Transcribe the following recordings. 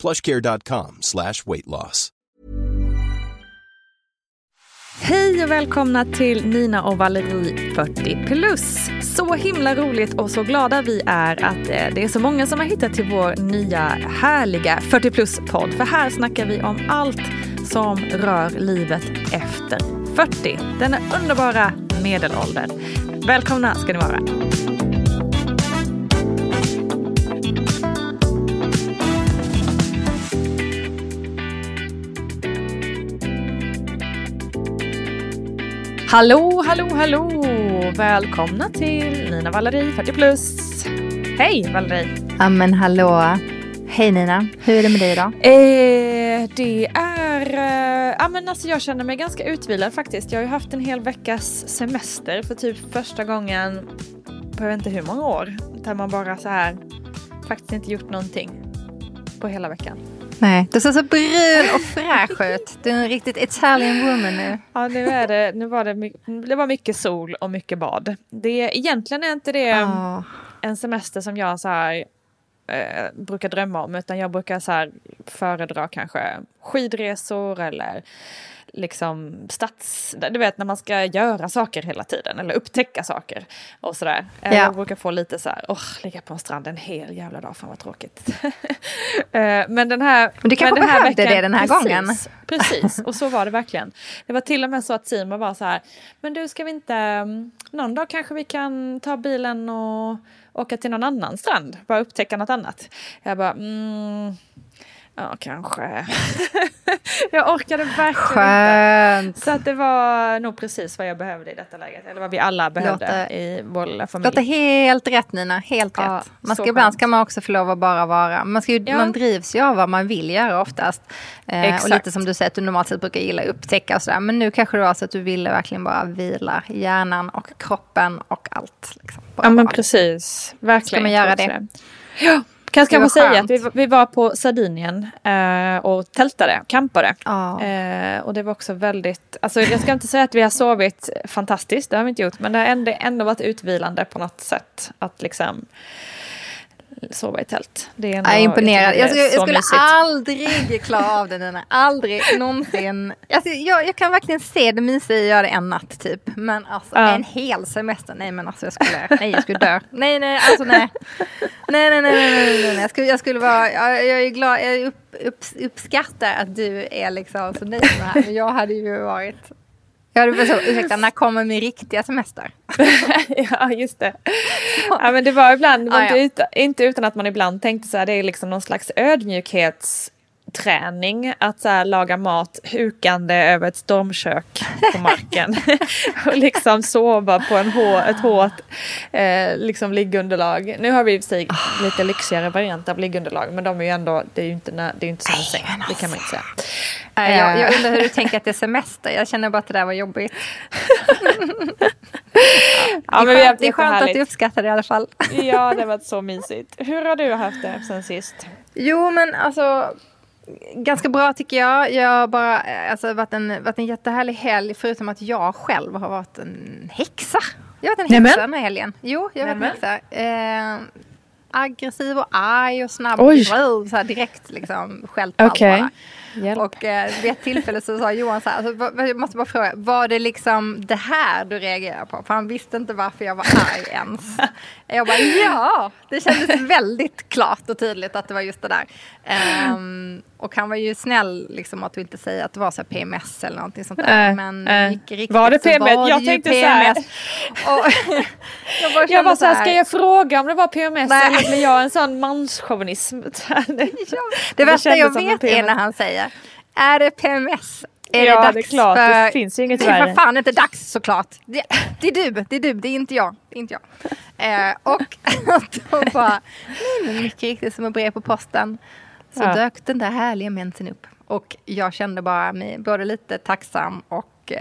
plushcare.com slash weight loss. Hej och välkomna till Nina och Valerie 40 plus. Så himla roligt och så glada vi är att eh, det är så många som har hittat till vår nya härliga 40 plus-podd. För här snackar vi om allt som rör livet efter 40. Denna underbara medelåldern. Välkomna ska ni vara. Hallå, hallå, hallå! Välkomna till Nina Valerie 40 plus. Hej Valerie! Ja men hallå! Hej Nina, hur är det med dig idag? Eh, det är... Eh, ja men alltså jag känner mig ganska utvilad faktiskt. Jag har ju haft en hel veckas semester för typ första gången på jag vet inte hur många år. Där man bara så här faktiskt inte gjort någonting på hela veckan. Nej, du ser så brun och fräsch ut. Du är en riktigt Italian woman nu. Ja, nu, är det, nu var det, det var mycket sol och mycket bad. Det, egentligen är inte det oh. en semester som jag så här, eh, brukar drömma om, utan jag brukar så här, föredra kanske skidresor eller liksom stats... Du vet när man ska göra saker hela tiden eller upptäcka saker och sådär. Eh, ja. Jag brukar få lite så här, åh, ligga på en strand en hel jävla dag, fan vad tråkigt. Eh, men den här... Men du kanske behövde veckan, det den här precis, gången. Precis, och så var det verkligen. Det var till och med så att Simon var så här, men du ska vi inte, mm, någon dag kanske vi kan ta bilen och åka till någon annan strand, bara upptäcka något annat. Jag bara, mm, Ja, kanske. jag orkade verkligen Skönt. inte. Så att det var nog precis vad jag behövde i detta läget. Eller vad vi alla behövde låter, i vår lilla familj. Låter helt rätt Nina, helt ja, rätt. Man ska, ibland ska man också få lov att bara vara. Man, ska ju, ja. man drivs ju av vad man vill göra oftast. Eh, och lite som du säger att du normalt sett brukar gilla upptäcka och sådär. Men nu kanske det var så att du ville verkligen bara vila hjärnan och kroppen och allt. Liksom. ja men precis, verkligen. Ska man göra det? det? Ja. Kanske kan man säga att vi, vi var på Sardinien eh, och tältade, campade. Oh. Eh, och det var också väldigt, alltså jag ska inte säga att vi har sovit fantastiskt, det har vi inte gjort, men det har ändå, ändå varit utvilande på något sätt. Att liksom sova i tält. Det är jag är imponerad. Jag, jag, jag skulle mysigt. aldrig klara av det Nina. Aldrig någonsin. Alltså, jag, jag kan verkligen se det mysiga i att göra det en natt typ. Men alltså ja. en hel semester. Nej men alltså jag skulle, nej, jag skulle dö. Nej nej alltså nej. Nej nej nej nej nej. nej. Jag, skulle, jag skulle vara, jag, jag är glad, jag upp, upp, uppskattar att du är liksom så nöjd med det här. Men jag hade ju varit Ja, du så, ursäkta, när kommer min riktiga semester? ja, just det. Ja, men det var ibland, ah, ja. inte utan att man ibland tänkte så här, det är liksom någon slags ödmjukhets träning att så här, laga mat hukande över ett stormkök på marken. och liksom sova på en hår, ett hårt eh, liksom liggunderlag. Nu har vi i och för sig oh. lite lyxigare variant av liggunderlag men de är ju ändå, det är ju inte, det är inte som en säng. Det kan man inte säga. Äh, jag, jag undrar hur du tänker att det är semester. Jag känner bara att det där var jobbigt. ja, det är skönt, det är skönt att du uppskattar det i alla fall. ja, det var så mysigt. Hur har du haft det sen sist? Jo, men alltså ganska bra tycker jag. Jag har bara alltså, varit, en, varit en jättehärlig helg förutom att jag själv har varit en häxa. Jag har varit en häxa den här helgen. Jo, jag har varit en häxa. Eh, aggressiv och arg och snabb. Oj. Så här direkt liksom skällt okay. bara. Hjälp. Och eh, vid ett tillfälle så sa Johan så här, alltså, jag måste bara fråga, var det liksom det här du reagerade på? För han visste inte varför jag var arg ens. Jag bara, ja, det kändes väldigt klart och tydligt att det var just det där. Um, och han var ju snäll liksom att du inte säga att det var så PMS eller någonting sånt där. Äh, men äh. riktigt var det PMS? Var jag tänkte PMS. så här. Jag bara, jag bara så här, ska jag fråga om det var PMS Nej. eller blir jag en sån manschauvinism? det värsta jag vet är när han säger, är det PMS? Är ja, det, dags det är klart. För... Det finns ju inget värre. Det är för fan inte dags såklart. Det, det är du, det är du, det är inte jag. Det är inte jag. Eh, och då bara, nej men mycket riktigt som ett brev på posten så ja. dök den där härliga mensen upp. Och jag kände bara mig både lite tacksam och eh,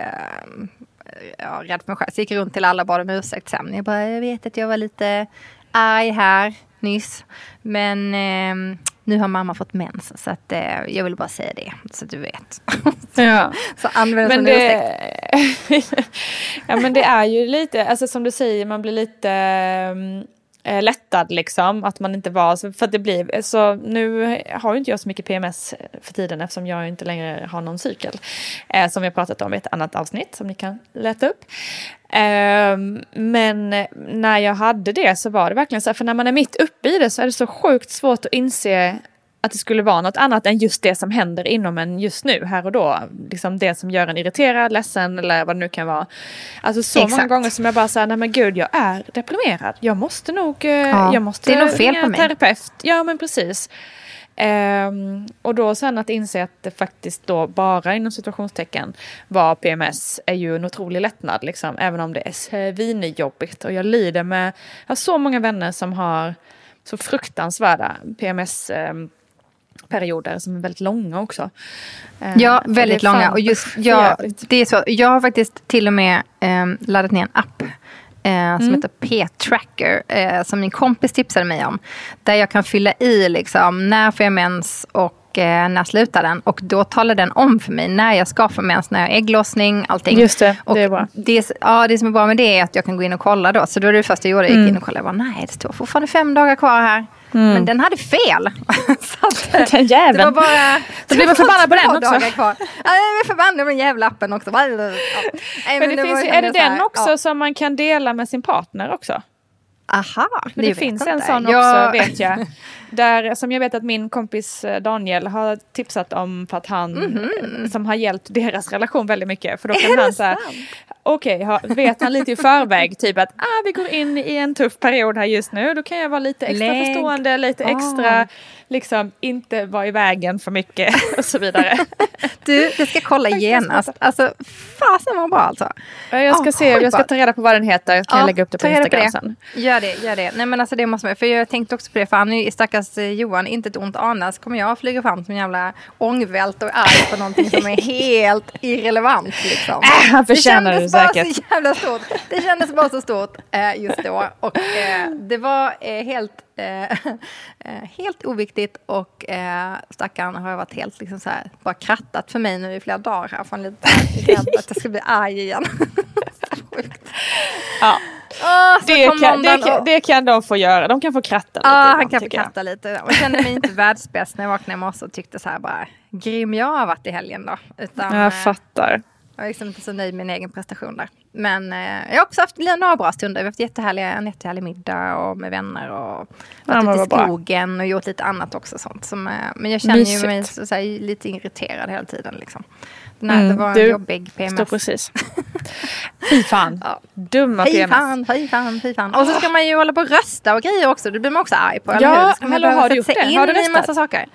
ja, rädd för mig själv. Så jag gick runt till alla och bad om ursäkt sen. Jag bara, jag vet att jag var lite arg här nyss. Men eh, nu har mamma fått mens så att eh, jag vill bara säga det så att du vet. Ja. så använd som det... ja men det är ju lite, alltså som du säger man blir lite eh, lättad liksom att man inte var, för att det blir, så nu har ju inte jag så mycket PMS för tiden eftersom jag inte längre har någon cykel. Eh, som vi har pratat om i ett annat avsnitt som ni kan leta upp. Eh, men när jag hade det så var det verkligen så här, för när man är mitt uppe i det så är det så sjukt svårt att inse att det skulle vara något annat än just det som händer inom en just nu, här och då. Liksom det som gör en irriterad, ledsen eller vad det nu kan vara. Alltså så Exakt. många gånger som jag bara säger, nej men gud jag är deprimerad. Jag måste nog, eh, ja, jag måste det är nog fel på mig. terapeut. Ja men precis. Um, och då sen att inse att det faktiskt då bara inom situationstecken var PMS är ju en otrolig lättnad liksom. Även om det är svinjobbigt och jag lider med, jag har så många vänner som har så fruktansvärda PMS um, perioder som är väldigt långa också. Uh, ja, väldigt långa. Och just, ja, det är så. Jag har faktiskt till och med um, laddat ner en app eh, som mm. heter P-tracker eh, som min kompis tipsade mig om. Där jag kan fylla i liksom, när får jag mens och eh, när slutar den? Och då talar den om för mig när jag ska få mens, när jag har ägglossning, allting. Just det, och det är bra. Det, ja, det som är bra med det är att jag kan gå in och kolla då. Så då är det första jag gjorde, jag gick mm. in och kollade. Jag bara, nej, det står fortfarande fem dagar kvar här. Mm. Men den hade fel. så att, den jäveln. Det var bara... Så blir man förbannad på den också. Kvar. Ja, jag är förbannad på den jävla appen också. Ja. Nej, men, men det, det finns ju, är det den också ja. som man kan dela med sin partner också? Aha, det, det finns en sån också jag... vet jag. Där, som jag vet att min kompis eh, Daniel har tipsat om för att han, mm -hmm. som har hjälpt deras relation väldigt mycket. För då kan han så okej, okay, vet han lite i förväg, typ att ah, vi går in i en tuff period här just nu, då kan jag vara lite extra Lägg. förstående, lite extra, liksom inte vara i vägen för mycket och så vidare. Du, jag ska kolla genast. Alltså, fasen vad bra alltså. Jag ska oh, se, jag ska ta reda på vad den heter, jag kan ja, lägga upp det på Instagram sen. Gör det, gör det. Nej men alltså det måste man, för jag tänkte också på det, för han är stackars eh, Johan, inte ett ont ana, så kommer jag flyga fram som en jävla ångvält och arg på någonting som är helt irrelevant liksom. Äh, han förtjänar det säkert. Så jävla stort. Det kändes bara så stort eh, just då. Och eh, det var eh, helt, eh, eh, helt oviktigt och eh, stackaren har varit helt liksom så här, bara krattat för mig nu i flera dagar här. För han är lite rädd att jag ska bli arg igen. ja. Oh, det, kan, det, kan, det, kan, de få göra. De kan få kratta lite. Ja, han kan få kratta lite. Och kände mig inte världsbäst när jag vaknade i morse och tyckte så här bara, grym jag har varit i helgen då. Utan, jag fattar. Jag är liksom inte så nöjd med min egen prestation där. Men eh, jag har också haft några bra stunder. Vi har haft jättehärliga, en jättehärlig middag och med vänner och varit ja, ute i skogen bra. och gjort lite annat också. Sånt som, eh, men jag känner Mysigt. ju mig så, så här, lite irriterad hela tiden. Liksom. Den här, mm, det var en jobbig PMS. Står precis. fy fan. Ja. Dumma fy PMS. Fan, fy fan, fy fan. Och så ska man ju hålla på och rösta och grejer också. Det blir man också arg på. Ja, hallå, har du gjort det? Har du röstat? Massa saker.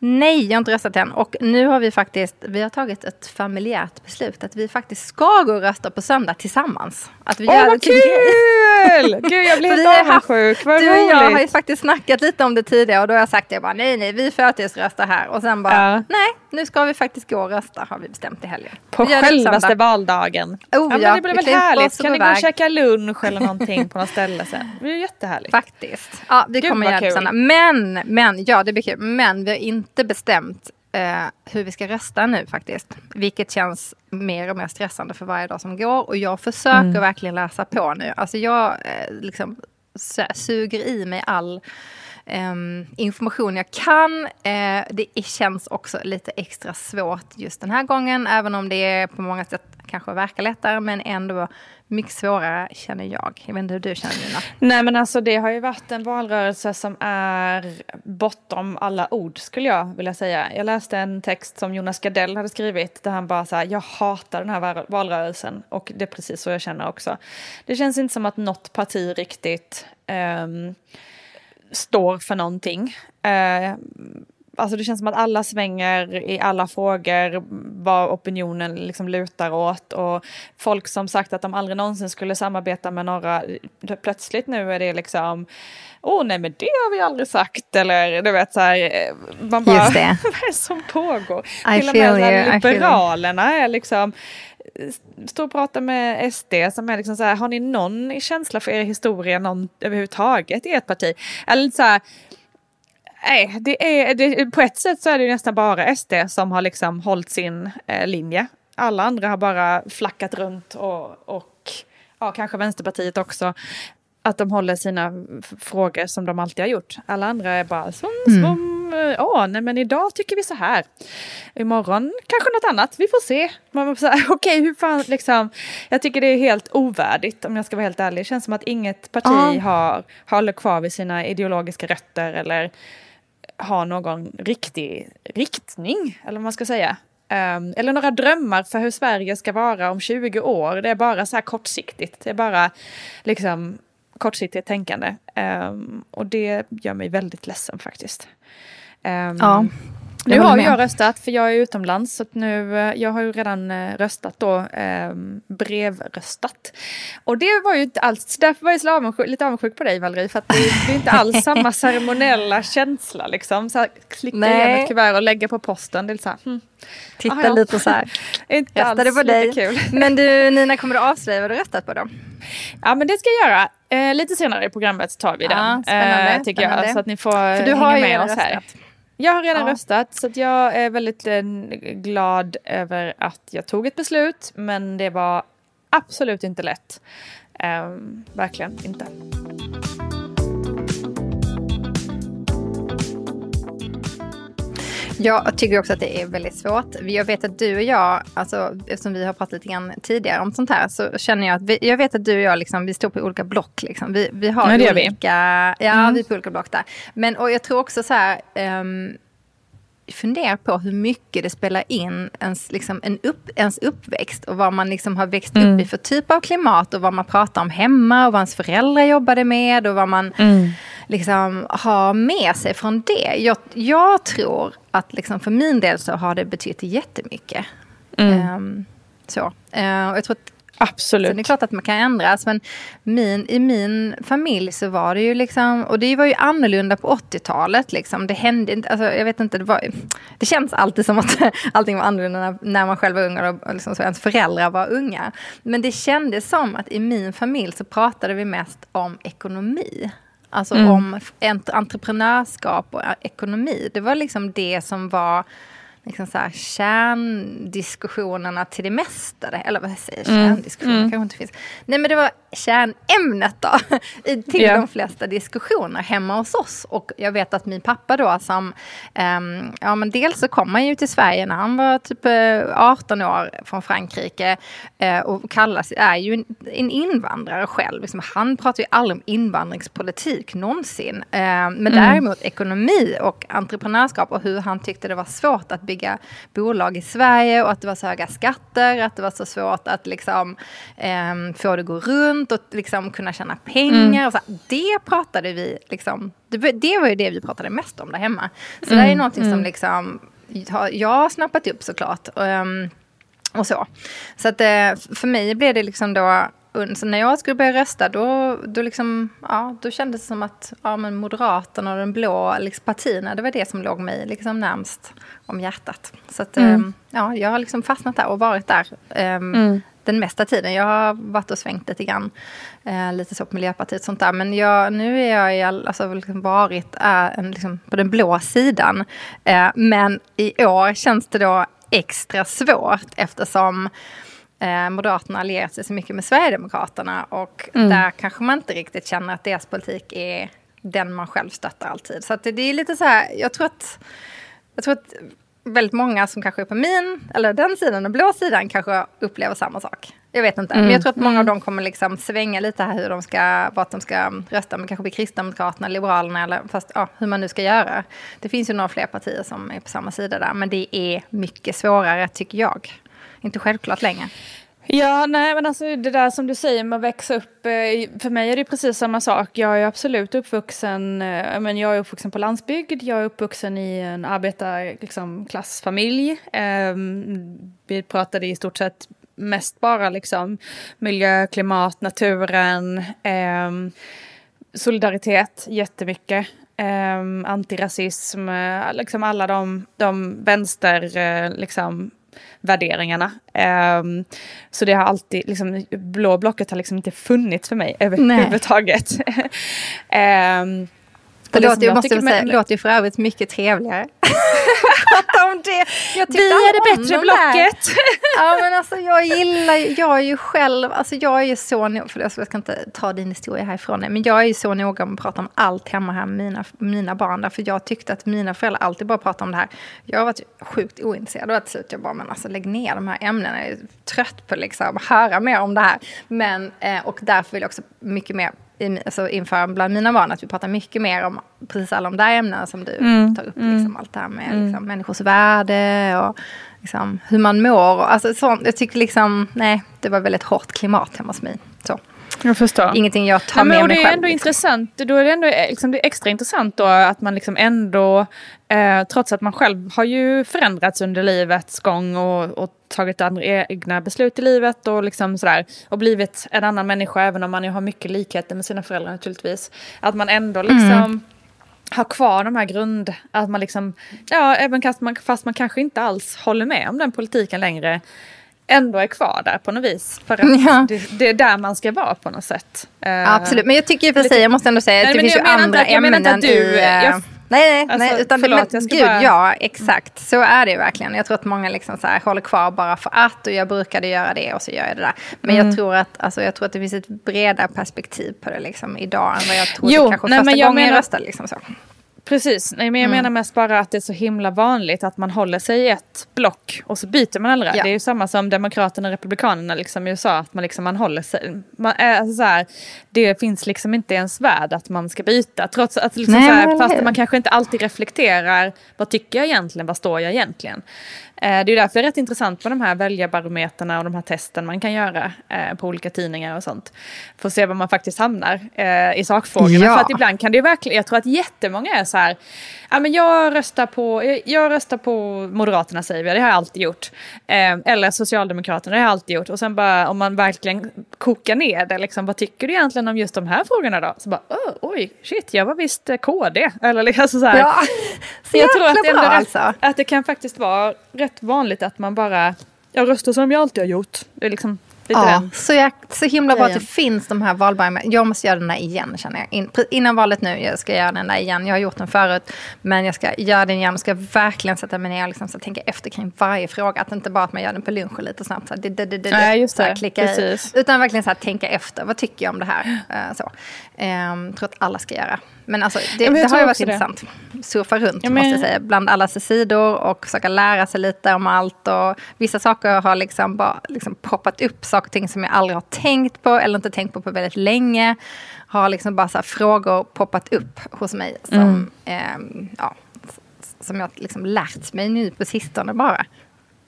Nej, jag har inte röstat än. Och nu har vi faktiskt vi har tagit ett familjärt beslut att vi faktiskt ska gå och rösta på söndag tillsammans. Att vi Åh, vad kul! Gud, jag blir helt avundsjuk. Vad Du och jag har ju faktiskt snackat lite om det tidigare och då har jag sagt det bara nej, nej, vi förtidsröstar här. Och sen bara ja. nej, nu ska vi faktiskt gå och rösta har vi bestämt i helgen. På självaste valdagen. Oh, ja, men det blir väl härligt. Kan ni gå och käka lunch eller någonting på något ställe sen? Det blir jättehärligt. Faktiskt. Ja, det Gud, kommer göra. Men, men, ja det blir kul. Men vi har inte bestämt eh, hur vi ska rösta nu faktiskt. Vilket känns mer och mer stressande för varje dag som går. Och jag försöker mm. verkligen läsa på nu. Alltså jag eh, liksom suger i mig all Um, information jag kan. Uh, det känns också lite extra svårt just den här gången, även om det på många sätt kanske verkar lättare, men ändå mycket svårare känner jag. Jag vet inte hur du känner Nina? Nej men alltså det har ju varit en valrörelse som är bortom alla ord skulle jag vilja säga. Jag läste en text som Jonas Gardell hade skrivit där han bara sa jag hatar den här valrörelsen och det är precis så jag känner också. Det känns inte som att något parti riktigt um, står för någonting. Uh, Alltså det känns som att alla svänger i alla frågor, vad opinionen liksom lutar åt och folk som sagt att de aldrig någonsin skulle samarbeta med några, plötsligt nu är det liksom åh nej men det har vi aldrig sagt eller du vet så här, eh, man bara, vad är det som pågår? I Till och med you, Liberalerna är liksom stå och prata med SD som är liksom så här, har ni någon känsla för er historia någon, överhuvudtaget i ert parti? Eller så här, nej, det är, det, på ett sätt så är det nästan bara SD som har liksom hållit sin eh, linje. Alla andra har bara flackat runt och, och ja, kanske Vänsterpartiet också att de håller sina frågor som de alltid har gjort. Alla andra är bara som, mm. som åh, nej men idag tycker vi så här. Imorgon kanske något annat, vi får se. Okej, okay, hur fan liksom. Jag tycker det är helt ovärdigt om jag ska vara helt ärlig. Det känns som att inget parti ah. har, håller kvar vid sina ideologiska rötter eller ha någon riktig riktning, eller vad man ska säga. Um, eller några drömmar för hur Sverige ska vara om 20 år. Det är bara så här kortsiktigt. Det är bara liksom kortsiktigt tänkande. Um, och det gör mig väldigt ledsen faktiskt. Um, ja. Nu har jag röstat för jag är utomlands så nu, eh, jag har ju redan eh, röstat då, eh, brevröstat. Och det var ju inte alls, därför var jag så avundsjuk, lite avundsjuk på dig Valerie för att det, det är inte alls samma ceremoniella känsla liksom. Så här, klicka Nej. igen ett kuvert och lägga på posten, det är så här, hmm. Titta Aha, lite så här. inte Röstade på dig. Kul. Men du Nina, kommer du avslöja vad du röstat på då? Ja men det ska jag göra. Eh, lite senare i programmet tar vi den. Ja, spännande, eh, tycker spännande. jag. Så att ni får För du har med oss här. Röstat. Jag har redan ja. röstat så jag är väldigt eh, glad över att jag tog ett beslut. Men det var absolut inte lätt. Eh, verkligen inte. Jag tycker också att det är väldigt svårt. Jag vet att du och jag, alltså, eftersom vi har pratat lite grann tidigare om sånt här, så känner jag att vi, jag vet att du och jag, liksom, vi står på olika block. Liksom. Vi, vi har ja, olika, vi. Ja, mm. vi är på olika block där. Men och jag tror också så här, um, fundera på hur mycket det spelar in ens, liksom, en upp, ens uppväxt och vad man liksom har växt mm. upp i för typ av klimat och vad man pratar om hemma och vad ens föräldrar jobbade med och vad man mm. liksom, har med sig från det. Jag, jag tror att liksom, för min del så har det betytt jättemycket. Mm. Um, så. Uh, och jag tror att Absolut. Sen det är klart att man kan ändras. Men min, i min familj så var det ju liksom, och det var ju annorlunda på 80-talet. Liksom. Det hände inte, alltså, jag vet inte, det, var, det känns alltid som att allting var annorlunda när, när man själv var ung och liksom, så ens föräldrar var unga. Men det kändes som att i min familj så pratade vi mest om ekonomi. Alltså mm. om entreprenörskap och ekonomi. Det var liksom det som var liksom så här, kärndiskussionerna till det mesta. Eller vad säger jag, mm. kärndiskussioner mm. kanske inte finns. Nej men det var kärnämnet då, till yeah. de flesta diskussioner hemma hos oss. Och jag vet att min pappa då som, um, ja men dels så kom han ju till Sverige när han var typ 18 eh, år från Frankrike uh, och kallas, är ju en, en invandrare själv. Liksom, han pratar ju aldrig om invandringspolitik någonsin. Uh, men mm. däremot ekonomi och entreprenörskap och hur han tyckte det var svårt att bygga bolag i Sverige och att det var så höga skatter, att det var så svårt att liksom um, få det att gå runt och liksom kunna tjäna pengar. Mm. Och så, det pratade vi, liksom, det, det, var ju det vi pratade mest om där hemma. Så mm. det är någonting som mm. liksom, jag har snappat upp såklart. Um, och så. Så att eh, för mig blev det liksom då så när jag skulle börja rösta då, då, liksom, ja, då kändes det som att ja, men Moderaterna och den blå liksom, partierna, det var det som låg mig liksom närmst om hjärtat. Så att, mm. um, ja, jag har liksom fastnat där och varit där. Um, mm den mesta tiden. Jag har varit och svängt lite grann. Eh, lite så på Miljöpartiet och sånt där. Men jag, nu är jag i all, alltså liksom varit äh, en, liksom, på den blå sidan. Eh, men i år känns det då extra svårt eftersom eh, Moderaterna allierat sig så mycket med Sverigedemokraterna. Och mm. där kanske man inte riktigt känner att deras politik är den man själv stöttar alltid. Så det, det är lite så här, jag tror att jag tror att väldigt många som kanske är på min, eller den sidan, den blå sidan, kanske upplever samma sak. Jag vet inte, mm. men jag tror att många av mm. dem kommer liksom svänga lite här hur de ska, vart de ska rösta, men kanske bli Kristdemokraterna, Liberalerna eller fast, ja, hur man nu ska göra. Det finns ju några fler partier som är på samma sida där, men det är mycket svårare tycker jag. Inte självklart längre. Ja, nej men alltså det där som du säger med att växa upp, eh, för mig är det precis samma sak. Jag är absolut uppvuxen, eh, men jag är uppvuxen på landsbygd, jag är uppvuxen i en arbetarklassfamilj. Liksom, ehm, vi pratade i stort sett mest bara liksom miljö, klimat, naturen, ehm, solidaritet jättemycket. Ehm, antirasism, eh, liksom alla de, de vänster, liksom värderingarna. Um, så det har alltid, liksom, blå blocket har liksom inte funnits för mig överhuvudtaget. um, det låter, jag måste säga, låter ju för övrigt mycket trevligare. om det. Vi är det bättre blocket. ja men alltså jag gillar jag är ju själv, alltså jag är ju så, för jag ska inte ta din historia härifrån, men jag är ju så noga med att prata om allt hemma här med mina, mina barn, därför jag tyckte att mina föräldrar alltid bara pratade om det här. Jag har varit sjukt ointresserad och till slut jag bara, men alltså lägg ner de här ämnena, jag är trött på liksom höra mer om det här. Men, eh, och därför vill jag också mycket mer alltså inför bland mina barn att vi pratar mycket mer om precis alla de där ämnena som du mm. tar upp. Liksom, mm. allt det här med mm. liksom, människors värde och liksom, hur man mår. Och, alltså, så, jag tycker liksom, nej, det var väldigt hårt klimat hemma hos mig. Så. Jag förstår. Ingenting jag tar Nej, med mig själv. Det är ändå liksom. intressant. Då är det ändå liksom, det är extra intressant då att man liksom ändå, eh, trots att man själv har ju förändrats under livets gång och, och tagit andra egna beslut i livet och liksom sådär och blivit en annan människa även om man ju har mycket likheter med sina föräldrar naturligtvis. Att man ändå liksom mm. har kvar de här grund, att man liksom, ja även fast man, fast man kanske inte alls håller med om den politiken längre ändå är kvar där på något vis. För att ja. det, det, är där man ska vara på något sätt. Uh, Absolut, men jag tycker för sig, jag måste ändå säga att det finns ju andra att, ämnen du, i... Uh, jag, nej, nej, alltså, nej, utan förlåt, men, gud, bara... ja, exakt. Så är det ju verkligen. Jag tror att många liksom så här, håller kvar bara för att och jag brukade göra det och så gör jag det där. Men mm. jag, tror att, alltså, jag tror att det finns ett bredare perspektiv på det liksom, idag än vad jag trodde jo, kanske nej, första gången jag, menar... jag röstade. Liksom, så. Precis, nej, men jag mm. menar mest bara att det är så himla vanligt att man håller sig i ett block och så byter man aldrig. Ja. Det är ju samma som Demokraterna och Republikanerna liksom i USA, att man, liksom, man håller sig. Man, alltså så här, det finns liksom inte ens värd att man ska byta. Trots att liksom nej, så här, fast man kanske inte alltid reflekterar, vad tycker jag egentligen, vad står jag egentligen? Eh, det är därför det är rätt intressant med de här väljarbarometerna och de här testen man kan göra eh, på olika tidningar och sånt. För att se var man faktiskt hamnar eh, i sakfrågorna. Ja. För att ibland kan det verkligen, jag tror att jättemånga är så här, ja men jag röstar på, jag röstar på Moderaterna säger vi, det har jag alltid gjort. Eller Socialdemokraterna, det har jag alltid gjort. Och sen bara om man verkligen kokar ner det, liksom, vad tycker du egentligen om just de här frågorna då? Så bara, oh, oj, shit, jag var visst KD. Eller liksom så här. Ja, så jag tror att det, ändå alltså. att det kan faktiskt vara rätt vanligt att man bara, jag röstar som jag alltid har gjort. Det är liksom ja, så, jag, så himla bra att det finns de här valbarma. Jag måste göra den där igen känner jag. In, innan valet nu, jag ska göra den där igen. Jag har gjort den förut. Men jag ska göra den igen och ska verkligen sätta mig ner och liksom, så tänka efter kring varje fråga. Att inte bara att man gör den på lunchen lite snabbt. Så det, det, det, det, Nej, just det. Så i, utan verkligen så här, tänka efter. Vad tycker jag om det här? Uh, så. Um, tror att alla ska göra. Men alltså, det, ja, men det har ju varit intressant. Surfa runt ja, men... måste jag säga. Bland alla sidor och försöka lära sig lite om allt. Och vissa saker har liksom bara liksom poppat upp. Saker och ting som jag aldrig har tänkt på eller inte tänkt på på väldigt länge. Har liksom bara så frågor poppat upp hos mig. Som, mm. eh, ja, som jag liksom lärt mig nu på sistone bara.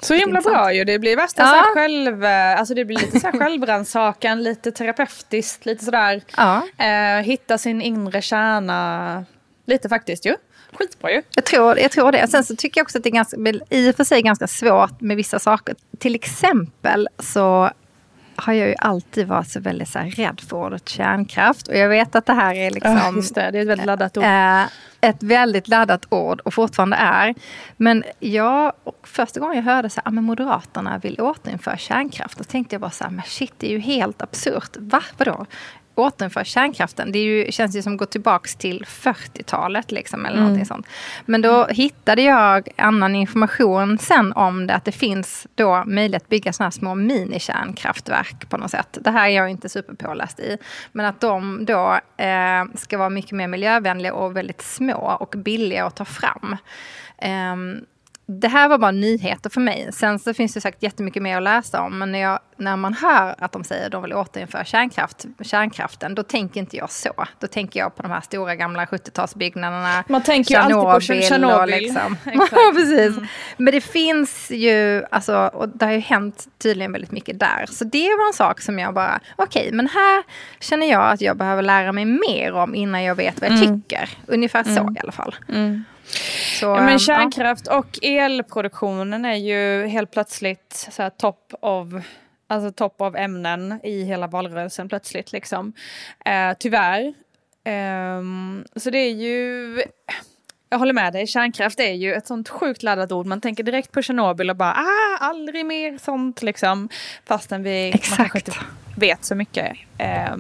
Så himla bra ju. Det blir värsta ja. så själv, eh, alltså det blir lite så här självrannsakan, lite terapeutiskt, lite sådär. Ja. Eh, hitta sin inre kärna. Lite faktiskt ju. Skitbra ju. Jag tror, jag tror det. Sen så tycker jag också att det är ganska, i och för sig ganska svårt med vissa saker. Till exempel så har jag ju alltid varit så väldigt så här, rädd för ordet kärnkraft. Och jag vet att det här är liksom... Ja, just det, det är ett väldigt laddat ord. Äh, ett väldigt laddat ord och fortfarande är. Men jag, första gången jag hörde så här, ah, Moderaterna vill återinföra kärnkraft, då tänkte jag bara så här, men shit, det är ju helt absurt. Va? Vadå? Återinföra kärnkraften. Det ju, känns ju som att gå tillbaka till 40-talet. Liksom, eller mm. sånt. Men då hittade jag annan information sen om det. Att det finns då möjlighet att bygga såna här små minikärnkraftverk på något sätt. Det här är jag inte superpåläst i. Men att de då eh, ska vara mycket mer miljövänliga och väldigt små och billiga att ta fram. Um, det här var bara nyheter för mig. Sen så finns det säkert jättemycket mer att läsa om. Men när, jag, när man hör att de säger att de vill återinföra kärnkraft, kärnkraften, då tänker inte jag så. Då tänker jag på de här stora gamla 70-talsbyggnaderna. Man tänker ju alltid på Tjernobyl. Liksom. Precis. Mm. Men det finns ju, alltså, och det har ju hänt tydligen väldigt mycket där. Så det var en sak som jag bara, okej, okay, men här känner jag att jag behöver lära mig mer om innan jag vet vad jag mm. tycker. Ungefär så mm. i alla fall. Så, ja, men kärnkraft ja. och elproduktionen är ju helt plötsligt så här top of Alltså topp av ämnen i hela valrörelsen plötsligt liksom. Eh, tyvärr. Eh, så det är ju... Jag håller med dig, kärnkraft är ju ett sånt sjukt laddat ord. Man tänker direkt på Tjernobyl och bara ah, aldrig mer sånt liksom. Fastän vi kanske inte vet så mycket eh,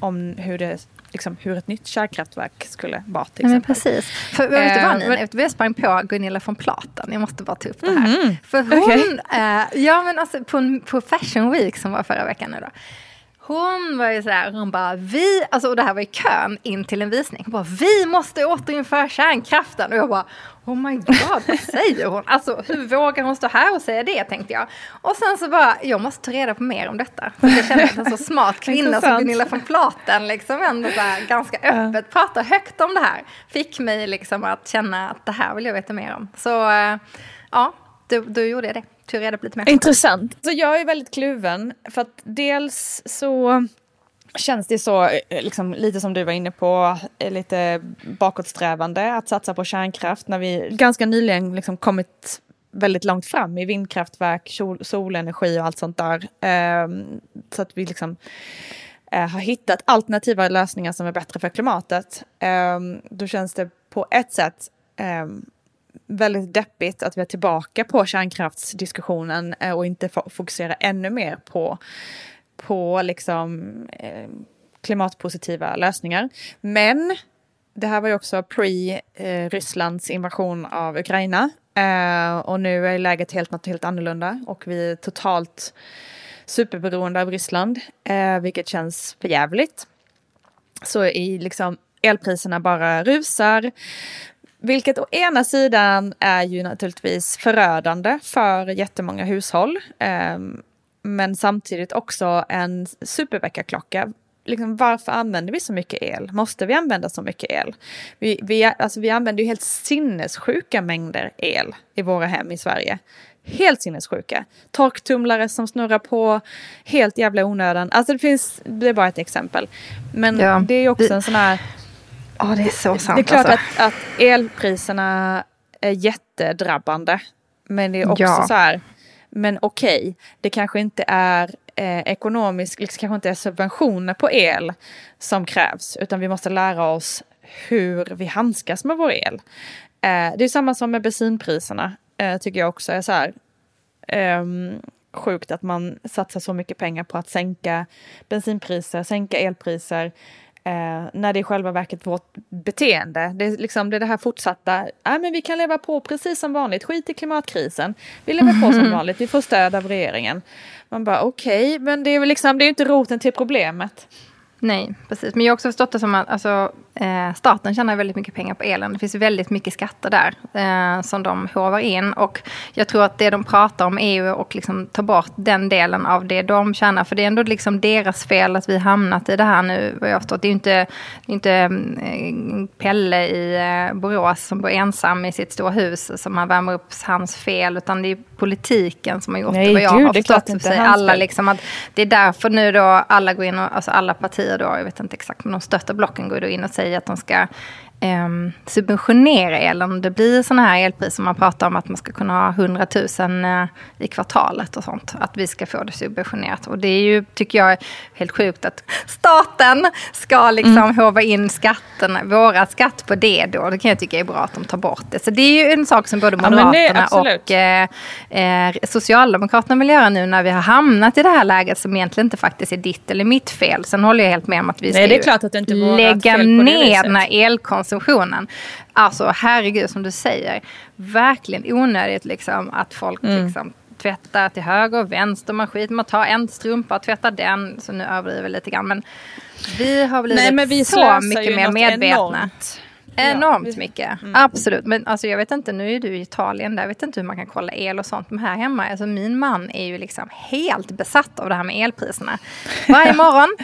om hur det liksom, hur ett nytt kärnkraftverk skulle vara. Till men precis. För, vet du vad Nina, eh, jag sprang på Gunilla von Platen. Jag måste bara ta upp det här. Mm. För hon, okay. eh, ja men alltså på, på Fashion Week som var förra veckan nu då. Hon var ju sådär, hon bara vi, alltså och det här var i kön in till en visning. Hon bara vi måste återinföra kärnkraften. Och jag bara oh my god, vad säger hon? Alltså hur vågar hon stå här och säga det tänkte jag. Och sen så bara, jag måste ta reda på mer om detta. För jag kände att en så smart kvinna som Gunilla von Platen liksom ändå där, ganska öppet pratar högt om det här. Fick mig liksom att känna att det här vill jag veta mer om. Så eh, ja, då, då gjorde jag det tog reda på lite mer. Intressant. Så jag är väldigt kluven. För att dels så känns det så, eh, liksom, lite som du var inne på, eh, lite bakåtsträvande att satsa på kärnkraft när vi ganska nyligen liksom kommit väldigt långt fram i vindkraftverk, sol, solenergi och allt sånt där. Um, så att vi liksom uh, har hittat alternativa lösningar som är bättre för klimatet. Um, då känns det på ett sätt um, väldigt deppigt att vi är tillbaka på kärnkraftsdiskussionen eh, och inte fokusera ännu mer på, på liksom, eh, klimatpositiva lösningar. Men det här var ju också pre-Rysslands eh, invasion av Ukraina. Eh, och nu är läget helt, något helt annorlunda och vi är totalt superberoende av Ryssland, eh, vilket känns förjävligt. Så i liksom elpriserna bara rusar. Vilket å ena sidan är ju naturligtvis förödande för jättemånga hushåll. Eh, men samtidigt också en superväckarklocka. Liksom, varför använder vi så mycket el? Måste vi använda så mycket el? Vi, vi, alltså, vi använder ju helt sinnessjuka mängder el i våra hem i Sverige. Helt sinnessjuka. Torktumlare som snurrar på helt jävla onödan. Alltså det finns, det är bara ett exempel. Men ja, det är också vi... en sån här Ja, det är så sant. Det är klart alltså. att, att elpriserna är jättedrabbande. Men det är också ja. så här, men okej, okay, det kanske inte är eh, ekonomisk, liksom, kanske inte är subventioner på el som krävs, utan vi måste lära oss hur vi handskas med vår el. Eh, det är samma som med bensinpriserna, eh, tycker jag också är så här. Um, sjukt att man satsar så mycket pengar på att sänka bensinpriser, sänka elpriser Eh, när det är själva verket vårt beteende. Det är, liksom, det, är det här fortsatta, äh, men vi kan leva på precis som vanligt, skit i klimatkrisen. Vi lever på som vanligt, vi får stöd av regeringen. Man bara okej, okay, men det är väl liksom, det är inte roten till problemet. Nej, precis. Men jag har också förstått det som att alltså, eh, staten tjänar väldigt mycket pengar på elen. Det finns väldigt mycket skatter där eh, som de hovar in. Och jag tror att det de pratar om är ju att liksom ta bort den delen av det de tjänar. För det är ändå liksom deras fel att vi hamnat i det här nu. Vad jag har förstått. Det är ju inte, inte eh, Pelle i eh, Borås som bor ensam i sitt stora hus som man värmer upp hans fel. Utan det är politiken som har gjort Nej, det. Vad jag gud, har förstått. Det alla liksom att det är därför nu då alla går in och, alltså alla partier då, jag vet inte exakt, men de största blocken går då in och säger att de ska eh, subventionera elen. Det blir sådana här elpriser. Man pratar om att man ska kunna ha 100 000 eh, i kvartalet och sånt. Att vi ska få det subventionerat. Och det är ju, tycker jag, helt sjukt att staten ska liksom mm. hova in skatten, våra skatt på det då. Det kan jag tycka är bra att de tar bort det. Så det är ju en sak som både Moderaterna ja, och eh, eh, Socialdemokraterna vill göra nu när vi har hamnat i det här läget som egentligen inte faktiskt är ditt eller mitt fel. Sen håller jag helt med om att vi ska Nej, lägga ner den här elkonsumtionen. Alltså herregud som du säger, verkligen onödigt liksom att folk mm. liksom tvättar till höger och vänster. Man skiter man tar en strumpa och tvättar den. Så nu överdriver jag lite grann. Men vi har blivit Nej, men vi så mycket mer medvetna. Enormt. Enormt ja, mycket, mm. absolut. Men alltså, jag vet inte, nu är du i Italien, där jag vet inte hur man kan kolla el och sånt. Men här hemma, alltså, min man är ju liksom helt besatt av det här med elpriserna. Varje morgon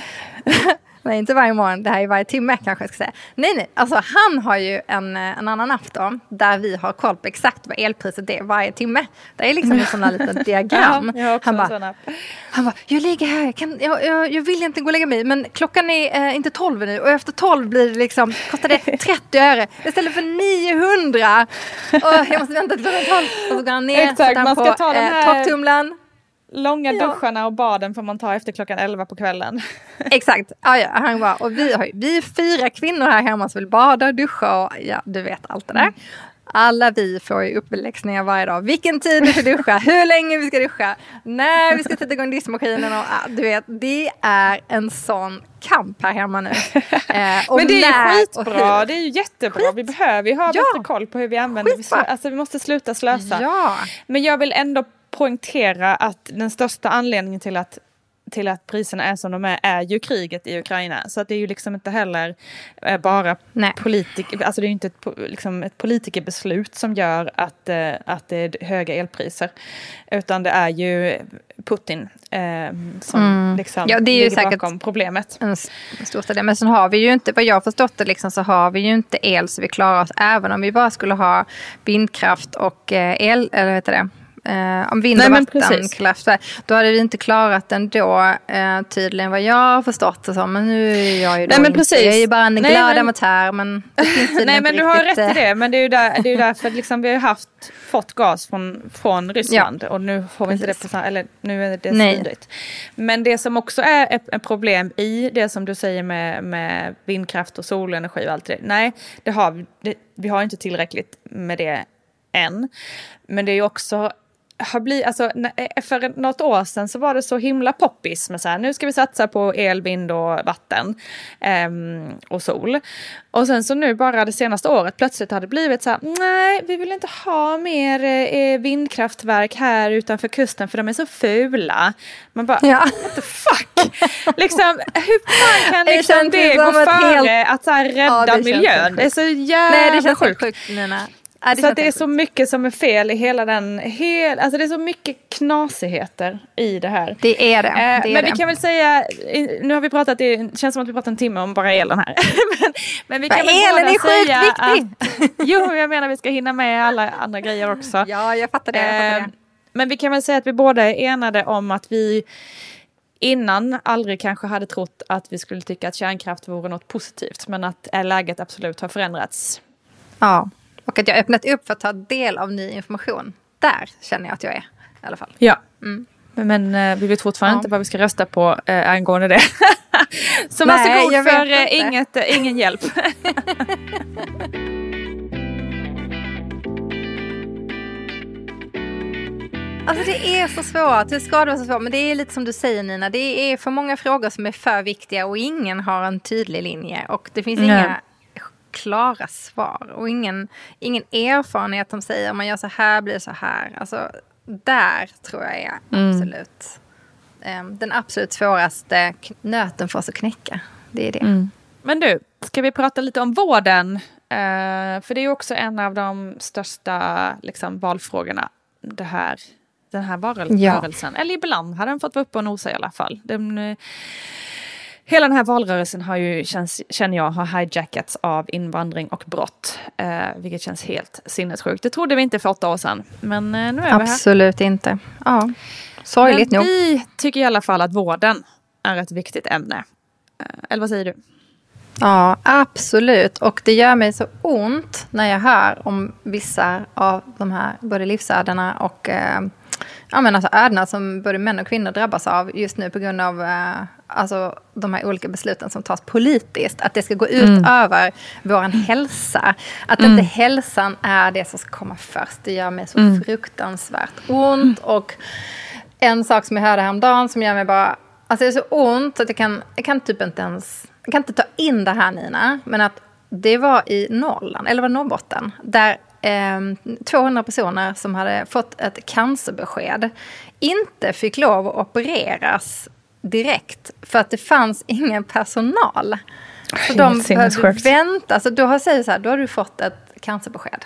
Nej, inte varje morgon, det här är varje timme kanske jag ska säga. Nej, nej, alltså han har ju en, en annan app då, där vi har koll på exakt vad elpriset är varje timme. Det är liksom en sån här liten diagram. ja, han bara, han bara, jag ligger här, kan, jag, jag, jag vill inte gå och lägga mig, men klockan är eh, inte tolv nu och efter tolv blir det liksom, kostar det 30 öre istället för 900. Och jag måste vänta till klockan tolv. Och så går han ner, Exakt, man ska på, eh. Eh, taktumlaren. Långa ja. duscharna och baden får man ta efter klockan 11 på kvällen. Exakt. Ja, ja, han var, och vi, har, vi är fyra kvinnor här hemma som vill bada, duscha och ja, du vet allt det där. Mm. Alla vi får ju uppläxningar varje dag. Vilken tid vi ska duscha, hur länge vi ska duscha, när vi ska sätta igång diskmaskinen och du vet, det är en sån kamp här hemma nu. Eh, Men det är ju skitbra, det är ju jättebra. Skit. Vi behöver ju ha ja. bättre koll på hur vi använder det. Alltså vi måste sluta slösa. Ja. Men jag vill ändå poängtera att den största anledningen till att till att priserna är som de är, är ju kriget i Ukraina. Så att det är ju liksom inte heller eh, bara politiker, alltså det är ju inte ett, liksom ett politikerbeslut som gör att, eh, att det är höga elpriser. Utan det är ju Putin eh, som mm. liksom ja, det är ju ligger bakom problemet. En stor del. Men sen har vi ju inte, vad jag förstått det, liksom, så har vi ju inte el så vi klarar oss. Även om vi bara skulle ha vindkraft och eh, el, eller vad heter det? Eh, om vind och vattenkraftverk. Då hade vi inte klarat den då eh, tydligen vad jag har förstått det som. Men nu är jag ju då Nej, men precis. jag är ju bara en glad Nej, men... amatör. Men Nej men du har rätt i eh, det. Men det är ju, där, det är därför liksom, vi har haft, fått gas från, från Ryssland. Ja. Och nu får vi inte det på eller nu är det smidigt. Men det som också är ett, ett, problem i det som du säger med, med vindkraft och solenergi och allt det. Nej, det har, det, vi har inte tillräckligt med det än. Men det är ju också har blivit, alltså, eh, för något år sedan så var det så himla poppis med så här, nu ska vi satsa på el, vind och vatten um, och sol. Och sen så nu bara det senaste året plötsligt har det blivit så här, nej vi vill inte ha mer eh, vindkraftverk här utanför kusten för de är så fula. Man bara, ja. what the fuck? liksom, hur fan kan liksom det, det gå före helt... att så här, rädda ja, miljön? Det är så jävla Nej det känns sjukt. sjukt Nina. Ja, så att det är så mycket som är fel i hela den, hel, alltså det är så mycket knasigheter i det här. Det är det. Eh, det är men det. vi kan väl säga, nu har vi pratat, det känns som att vi pratat en timme om bara elen här. men, men vi kan väl elen är sjukt viktig! jo, jag menar vi ska hinna med alla andra grejer också. Ja, jag fattar det. Jag fattar det. Eh, men vi kan väl säga att vi båda är enade om att vi innan aldrig kanske hade trott att vi skulle tycka att kärnkraft vore något positivt. Men att läget absolut har förändrats. Ja. Och att jag öppnat upp för att ta del av ny information. Där känner jag att jag är i alla fall. Ja. Mm. Men eh, vi vet fortfarande ja. inte vad vi ska rösta på eh, angående det. Så varsågod för eh, inget, eh, ingen hjälp. Alltså det är så svårt, det ska vara så svårt. Men det är lite som du säger Nina, det är för många frågor som är för viktiga och ingen har en tydlig linje. Och det finns mm. inga klara svar och ingen, ingen erfarenhet som säger om man gör så här blir det så här. Alltså, där tror jag är mm. absolut um, den absolut svåraste nöten för oss att knäcka. Det är det. Mm. Men du, ska vi prata lite om vården? Uh, för det är också en av de största liksom, valfrågorna. Det här, den här varelsen. Ja. Eller ibland har den fått vara uppe och nosa i alla fall. Den, Hela den här valrörelsen har ju, känns, känner jag, har hijackats av invandring och brott. Eh, vilket känns helt sinnessjukt. Det trodde vi inte för åtta år sedan. Men eh, nu är Absolut vi här. Absolut inte. Ja, sorgligt nog. Vi tycker i alla fall att vården är ett viktigt ämne. Eh, eller vad säger du? Ja, absolut. Och det gör mig så ont när jag hör om vissa av de här både livsödena och eh, ja, men alltså ödena som både män och kvinnor drabbas av just nu på grund av eh, alltså, de här olika besluten som tas politiskt. Att det ska gå ut mm. över vår hälsa. Att mm. inte hälsan är det som ska komma först. Det gör mig så mm. fruktansvärt ont. Och en sak som jag hörde häromdagen som gör mig bara... Alltså det är så ont att jag kan, jag kan typ inte ens... Jag kan inte ta in det här Nina. Men att det var i Norrland, eller var Norrbotten, där eh, 200 personer som hade fått ett cancerbesked inte fick lov att opereras direkt för att det fanns ingen personal. Så de behöver vänta. Alltså, då, har, säger så här, då har du fått ett cancerbesked.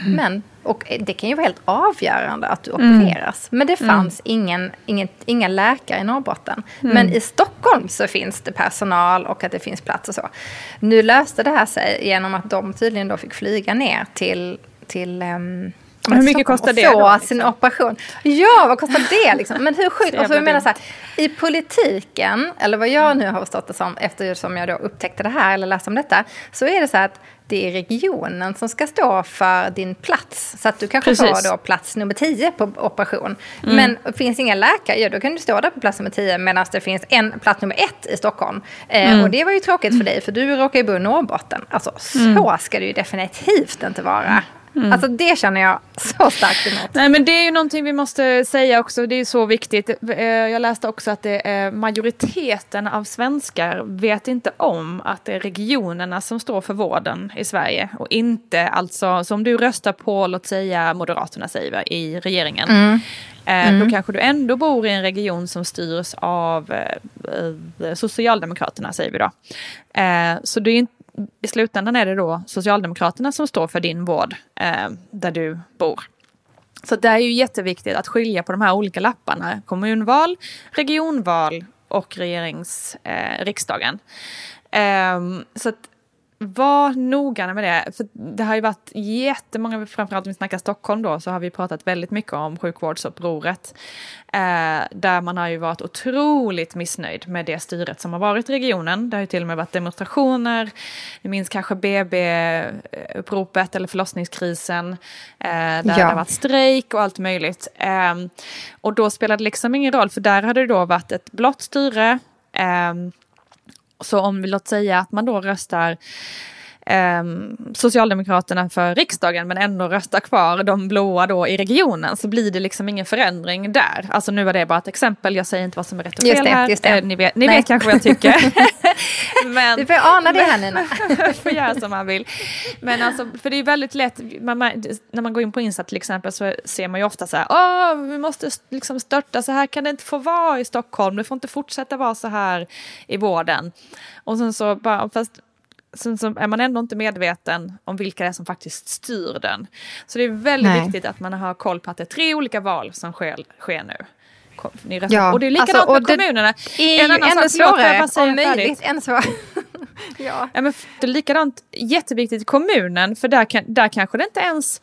Mm. Men, och det kan ju vara helt avgörande att du mm. opereras. Men det mm. fanns mm. ingen, ingen, inga läkare i Norrbotten. Mm. Men i Stockholm så finns det personal och att det finns plats och så. Nu löste det här sig genom att de tydligen då fick flyga ner till, till um, hur mycket kostar det? Få då, liksom? sin operation. Ja, vad kostar det? Liksom? Men hur sjukt? Alltså, jag menar så här, I politiken, eller vad jag nu har förstått det som eftersom jag då upptäckte det här eller läste om detta, så är det så att det är regionen som ska stå för din plats. Så att du kanske Precis. får då plats nummer 10 på operation. Mm. Men finns inga läkare, ja då kan du stå där på plats nummer 10 medan det finns en plats nummer 1 i Stockholm. Eh, mm. Och det var ju tråkigt för dig, för du råkar ju bo i Norrbotten. Alltså så mm. ska det ju definitivt inte vara. Mm. Alltså det känner jag så starkt emot. Nej men det är ju någonting vi måste säga också, det är så viktigt. Eh, jag läste också att det är majoriteten av svenskar vet inte om att det är regionerna som står för vården i Sverige. Och inte alltså, som du röstar på, låt säga Moderaterna säger i regeringen. Mm. Eh, mm. Då kanske du ändå bor i en region som styrs av eh, Socialdemokraterna säger vi då. Så det är inte i slutändan är det då Socialdemokraterna som står för din vård eh, där du bor. Så det är ju jätteviktigt att skilja på de här olika lapparna. Kommunval, regionval och regerings, eh, riksdagen. Eh, så att var noggranna med det. För det har ju varit jättemånga, framförallt om vi snackar Stockholm då, så har vi pratat väldigt mycket om sjukvårdsupproret. Eh, där man har ju varit otroligt missnöjd med det styret som har varit i regionen. Det har ju till och med varit demonstrationer. Ni minns kanske BB-uppropet eller förlossningskrisen. Eh, där ja. det har varit strejk och allt möjligt. Eh, och då spelade det liksom ingen roll, för där hade det då varit ett blått styre. Eh, så om vi låt säga att man då röstar eh, Socialdemokraterna för riksdagen men ändå röstar kvar de blåa då i regionen så blir det liksom ingen förändring där. Alltså nu var det bara ett exempel, jag säger inte vad som är rätt och fel det, här. Eh, ni vet, ni vet kanske vad jag tycker. men, du får ana det här Nina. får göra som man vill. Men alltså, för det är väldigt lätt, man, när man går in på Insta till exempel så ser man ju ofta så här, åh, vi måste liksom störta, så här kan det inte få vara i Stockholm, det får inte fortsätta vara så här i vården. Och sen så bara, fast sen så är man ändå inte medveten om vilka det är som faktiskt styr den. Så det är väldigt Nej. viktigt att man har koll på att det är tre olika val som sker, sker nu. Ja, och det är likadant alltså, med kommunerna. Det är en annan ännu sak, svårare, om möjligt ännu svårare. ja. ja, men det är likadant jätteviktigt i kommunen, för där, kan, där kanske det inte ens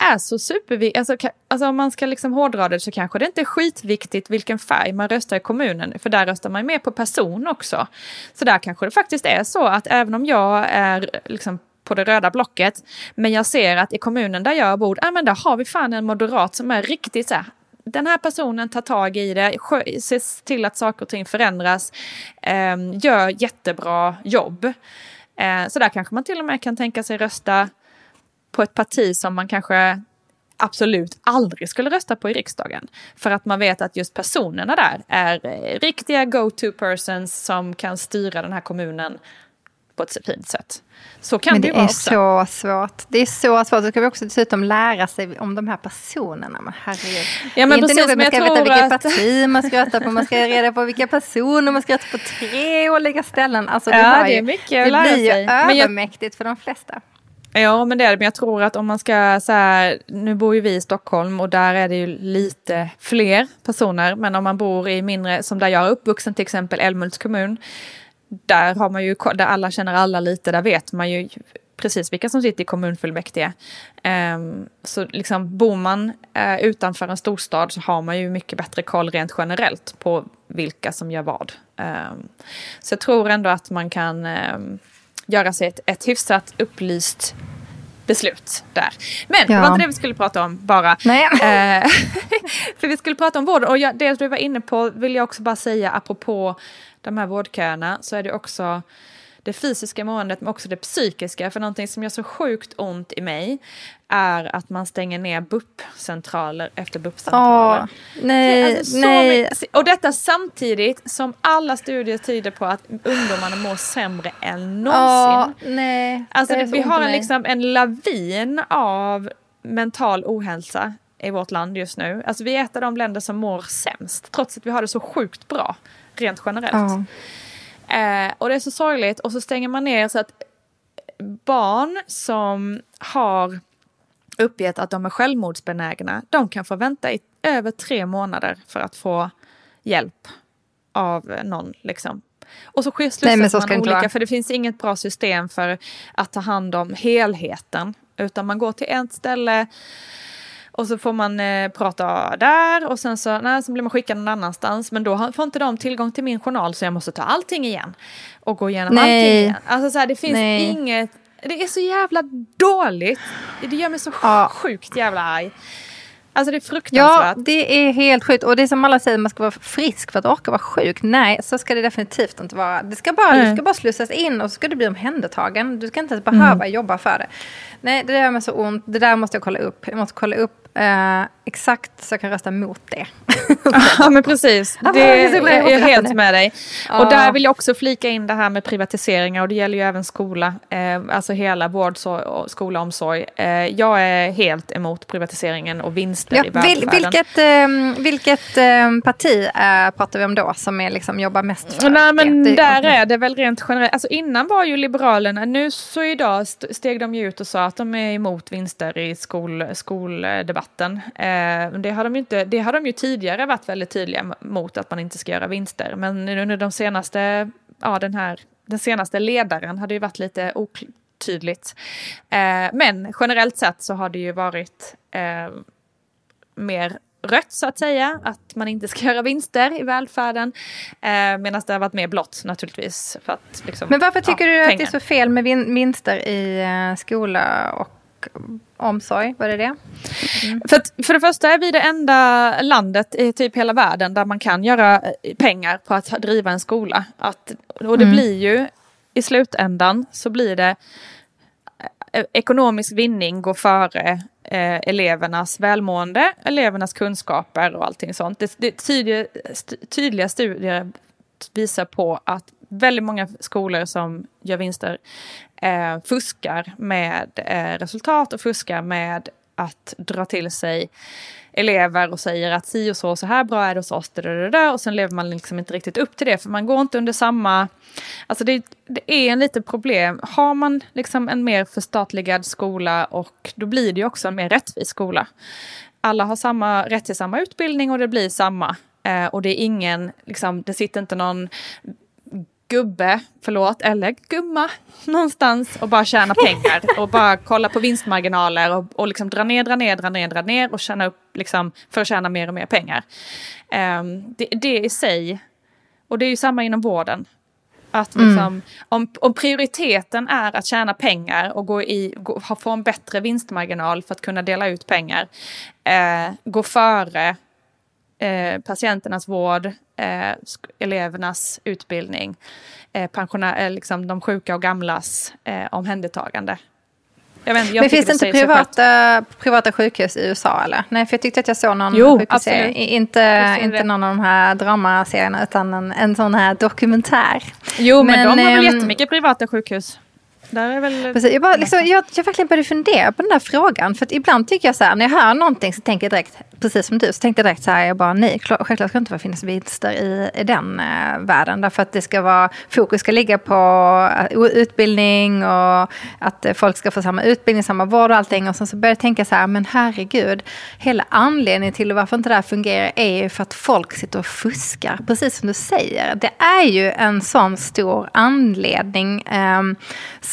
är så superviktigt. Alltså, alltså om man ska liksom hårdra det så kanske det inte är skitviktigt vilken färg man röstar i kommunen. För där röstar man mer på person också. Så där kanske det faktiskt är så att även om jag är liksom på det röda blocket. Men jag ser att i kommunen där jag bor, ja men där har vi fan en moderat som är riktigt så här, den här personen tar tag i det, ser till att saker och ting förändras, eh, gör jättebra jobb. Eh, så där kanske man till och med kan tänka sig rösta på ett parti som man kanske absolut aldrig skulle rösta på i riksdagen. För att man vet att just personerna där är eh, riktiga go-to persons som kan styra den här kommunen på ett fint sätt. Så kan Men det, det vara också. Det är så svårt. Det är så svårt. Så ska vi också dessutom lära sig om de här personerna. Men herregud. Ja, men det är precis, inte nog att man ska veta vilket att... parti man ska rösta på. Man ska reda på vilka personer man ska rösta på tre olika ställen. Alltså, det, ja, det är mycket ju, det blir ju övermäktigt för de flesta. Ja, men det är det. Men jag tror att om man ska så här, nu bor ju vi i Stockholm och där är det ju lite fler personer. Men om man bor i mindre, som där jag är uppvuxen till exempel, Älmhults kommun. Där har man ju, där alla känner alla lite, där vet man ju precis vilka som sitter i kommunfullmäktige. Um, så liksom bor man uh, utanför en storstad så har man ju mycket bättre koll rent generellt på vilka som gör vad. Um, så jag tror ändå att man kan um, göra sig ett, ett hyfsat upplyst beslut där. Men ja. det var inte det vi skulle prata om bara. Nej. Eh, för vi skulle prata om vård och jag, det du var inne på vill jag också bara säga apropå de här vårdköerna så är det också det fysiska måendet men också det psykiska. För någonting som gör så sjukt ont i mig är att man stänger ner BUP-centraler efter BUP-centraler. Oh, nej, alltså nej. Och detta samtidigt som alla studier tyder på att ungdomarna mår sämre än någonsin. Oh, nej, alltså det, vi har en, liksom, en lavin av mental ohälsa i vårt land just nu. Alltså vi är ett av de länder som mår sämst trots att vi har det så sjukt bra rent generellt. Oh. Eh, och det är så sorgligt och så stänger man ner så att barn som har uppgett att de är självmordsbenägna, de kan få vänta i över tre månader för att få hjälp av någon. Liksom. Och så slussas man olika, för det finns inget bra system för att ta hand om helheten. Utan man går till ett ställe och så får man eh, prata där och sen så, nej, så blir man skickad någon annanstans. Men då får inte de tillgång till min journal så jag måste ta allting igen. Och gå igenom nej. allting igen. Alltså så här, det finns nej. inget, det är så jävla dåligt. Det gör mig så ja. sjukt jävla arg. Alltså det är fruktansvärt. Ja, det är helt sjukt. Och det är som alla säger, man ska vara frisk för att orka vara sjuk. Nej, så ska det definitivt inte vara. Det ska bara, mm. Du ska bara slussas in och så ska du bli omhändertagen. Du ska inte ens behöva mm. jobba för det. Nej, det där gör mig så ont. Det där måste jag kolla upp. Jag måste kolla upp Uh, exakt så jag kan rösta mot det. ja men precis, det är jag helt med dig. Ja. Och där vill jag också flika in det här med privatiseringar och det gäller ju även skola, eh, alltså hela vård, och skola, omsorg. Eh, jag är helt emot privatiseringen och vinster ja, i välfärden. Vilket, eh, vilket ehm, parti eh, pratar vi om då som är, liksom, jobbar mest för Nej, men det? Där är det väl rent generellt, alltså innan var ju Liberalerna, nu så idag steg de ju ut och sa att de är emot vinster i skol, skoldebatten debatten. Eh, det, har de ju inte, det har de ju tidigare varit väldigt tydliga mot att man inte ska göra vinster. Men under de senaste, ja den här, den senaste ledaren hade ju varit lite otydligt. Eh, men generellt sett så har det ju varit eh, mer rött så att säga, att man inte ska göra vinster i välfärden. Eh, Medan det har varit mer blått naturligtvis. För att, liksom, Men varför tycker ja, du att pengar. det är så fel med vinster i skola och omsorg, var det det? Mm. För, för det första är vi det enda landet i typ hela världen där man kan göra eh, pengar på att driva en skola. Att, och det mm. blir ju i slutändan så blir det eh, ekonomisk vinning går före eh, elevernas välmående, elevernas kunskaper och allting sånt. Det, det tydliga, tydliga studier visar på att väldigt många skolor som gör vinster eh, fuskar med eh, resultat och fuskar med att dra till sig elever och säger att si och så, så här bra är det hos oss, och sen lever man liksom inte riktigt upp till det, för man går inte under samma... Alltså det, det är en liten problem. Har man liksom en mer förstatligad skola och då blir det ju också en mer rättvis skola. Alla har samma rätt till samma utbildning och det blir samma. Eh, och det är ingen, liksom, det sitter inte någon gubbe, förlåt, eller gumma någonstans och bara tjäna pengar och bara kolla på vinstmarginaler och, och liksom dra ner, dra ner, dra ner, dra ner och tjäna upp liksom för att tjäna mer och mer pengar. Um, det, det i sig, och det är ju samma inom vården. Att mm. liksom, mm. om, om prioriteten är att tjäna pengar och gå i, gå, få en bättre vinstmarginal för att kunna dela ut pengar, eh, gå före eh, patienternas vård, eh, elevernas utbildning, eh, pensionär, eh, liksom de sjuka och gamlas eh, omhändertagande. Vet, Men finns det inte privata, privata sjukhus i USA eller? Nej, för jag tyckte att jag såg någon jo, sjukhusserie. Inte, inte någon av de här dramaserierna utan en, en sån här dokumentär. Jo, men, men de har väl äm... jättemycket privata sjukhus. Där är väl... Precis, jag, bara, liksom, jag, jag verkligen började fundera på den där frågan. För ibland tycker jag så här, när jag hör någonting så tänker jag direkt, precis som du, så tänkte jag direkt så här, jag bara nej, självklart ska det inte finnas vinster i, i den eh, världen. Därför att det ska vara, fokus ska ligga på uh, utbildning och att folk ska få samma utbildning, samma vård och allting. Och sen så började jag tänka så här, men herregud, hela anledningen till varför inte det här fungerar är ju för att folk sitter och fuskar, precis som du säger. Det är ju en sån stor anledning um,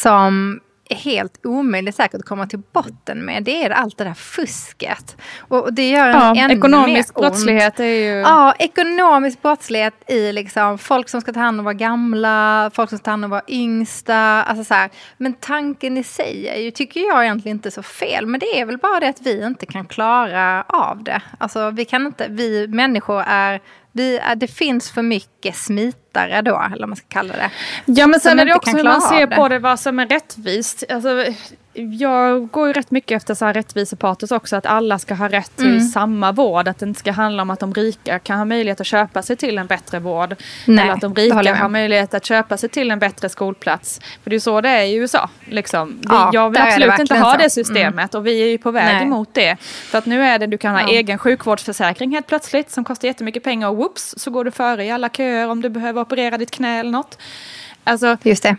som är helt omöjligt säkert att komma till botten med. Det är allt det där fusket. Och det gör en ja, ännu ekonomisk brottslighet är ju... Ja, ekonomisk brottslighet i liksom folk som ska ta hand om våra gamla, folk som ska ta hand om våra yngsta. Alltså så här. Men tanken i sig är ju, tycker jag egentligen inte så fel. Men det är väl bara det att vi inte kan klara av det. Alltså vi kan inte, vi människor är vi, det finns för mycket smitare då, eller vad man ska kalla det. Ja, men sen är det också hur man ser det. på det, vad som är rättvist. Alltså, jag går ju rätt mycket efter så här rättvisepatos också, att alla ska ha rätt till mm. samma vård. Att det inte ska handla om att de rika kan ha möjlighet att köpa sig till en bättre vård. Nej, eller att de rika har möjlighet att köpa sig till en bättre skolplats. För det är så det är i USA. Liksom. Vi, ja, jag vill absolut inte ha så. det systemet mm. och vi är ju på väg Nej. emot det. För att nu är det, du kan ha ja. egen sjukvårdsförsäkring helt plötsligt som kostar jättemycket pengar och whoops så går du före i alla köer om du behöver operera ditt knä eller något. Alltså, Just det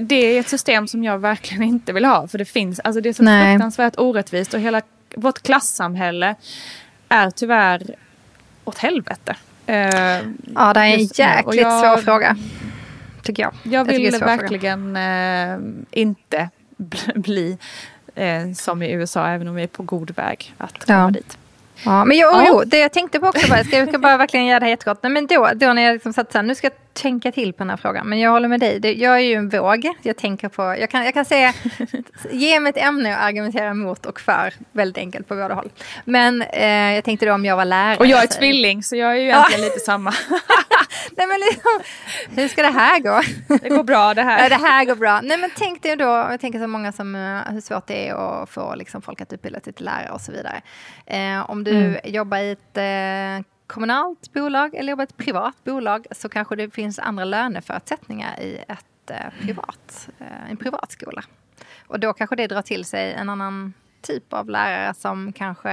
det är ett system som jag verkligen inte vill ha. För det finns, alltså det är så Nej. fruktansvärt orättvist och hela vårt klassamhälle är tyvärr åt helvete. Uh, ja, det är en jäkligt jag, svår fråga. Tycker jag. Jag vill jag verkligen uh, inte bli uh, som i USA, även om vi är på god väg att komma ja. dit. Ja, men jo, ja. jo, det jag tänkte på också, bara, jag ska bara verkligen göra det här jättegott. men då, då när jag liksom satt så här, nu ska jag tänka till på den här frågan. Men jag håller med dig, det, jag är ju en våg. Jag tänker på, jag kan, jag kan säga, ge mig ett ämne och argumentera mot och för, väldigt enkelt på båda håll. Men eh, jag tänkte då om jag var lärare. Och jag är tvilling, så jag är ju egentligen lite samma. Nej, men liksom, hur ska det här gå? det går bra det här. Ja, det här går bra. Nej, men tänk dig då, jag tänker så många som, eh, hur svårt det är att få liksom, folk att utbilda sig till lärare och så vidare. Eh, om du mm. jobbar i ett eh, kommunalt bolag eller jobbar i ett privat bolag så kanske det finns andra löneförutsättningar i ett eh, privat, eh, en privatskola. Och då kanske det drar till sig en annan typ av lärare som kanske...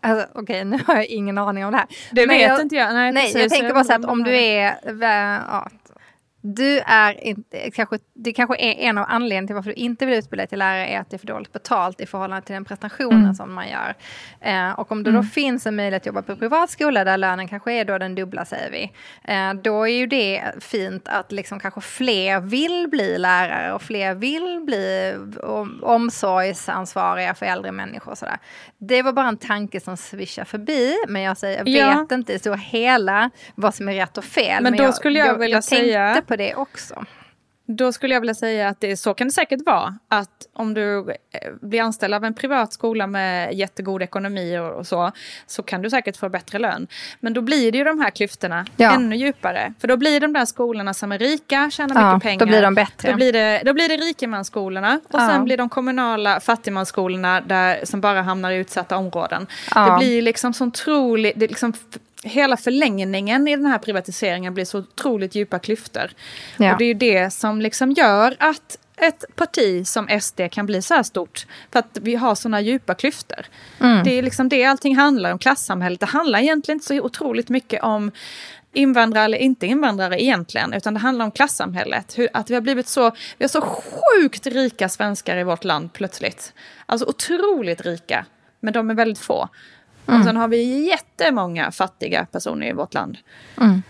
Alltså, Okej, okay, nu har jag ingen aning om det här. Det vet jag, inte jag. Nej, nej jag tänker bara så att om du är... Ja, du är inte, kanske, det kanske är en av anledningarna till varför du inte vill utbilda dig till lärare är att det är för dåligt betalt i förhållande till den prestationen mm. som man gör. Eh, och om det mm. då finns en möjlighet att jobba på privat skola där lönen kanske är då den dubbla säger vi. Eh, då är ju det fint att liksom kanske fler vill bli lärare och fler vill bli om, omsorgsansvariga för äldre människor. Och sådär. Det var bara en tanke som svischade förbi men jag, säger, jag ja. vet inte i stora hela vad som är rätt och fel. Men, men då jag, skulle jag, jag vilja jag säga på det också. Då skulle jag vilja säga att det, så kan det säkert vara. Att om du eh, blir anställd av en privat skola med jättegod ekonomi och, och, så, så kan du säkert få bättre lön. Men då blir det ju de här klyftorna ja. ännu djupare. För då blir de där skolorna som är rika, tjänar ja, mycket pengar. Då blir de bättre. Då blir det, då blir det rikemansskolorna och ja. sen blir de kommunala fattigmansskolorna där, som bara hamnar i utsatta områden. Det blir liksom så otroligt, det liksom hela förlängningen i den här privatiseringen blir så otroligt djupa klyftor. Ja. Och det är ju det som liksom gör att ett parti som SD kan bli så här stort. För att vi har sådana djupa klyftor. Mm. Det är liksom det allting handlar om, klassamhället. Det handlar egentligen inte så otroligt mycket om invandrare eller inte invandrare egentligen, utan det handlar om klassamhället. Hur, att vi har blivit så, vi har så sjukt rika svenskar i vårt land plötsligt. Alltså otroligt rika, men de är väldigt få. Mm. Och sen har vi jättemånga fattiga personer i vårt land. Mm.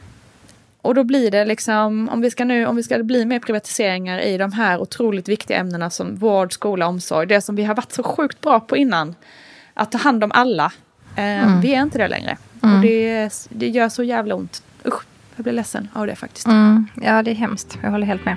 Och då blir det liksom, om vi ska nu, om vi ska bli mer privatiseringar i de här otroligt viktiga ämnena som vård, skola, omsorg. Det som vi har varit så sjukt bra på innan. Att ta hand om alla. Eh, mm. Vi är inte det längre. Mm. Och det, det gör så jävla ont. Usch, jag blir ledsen av det faktiskt. Mm. Ja, det är hemskt. Jag håller helt med.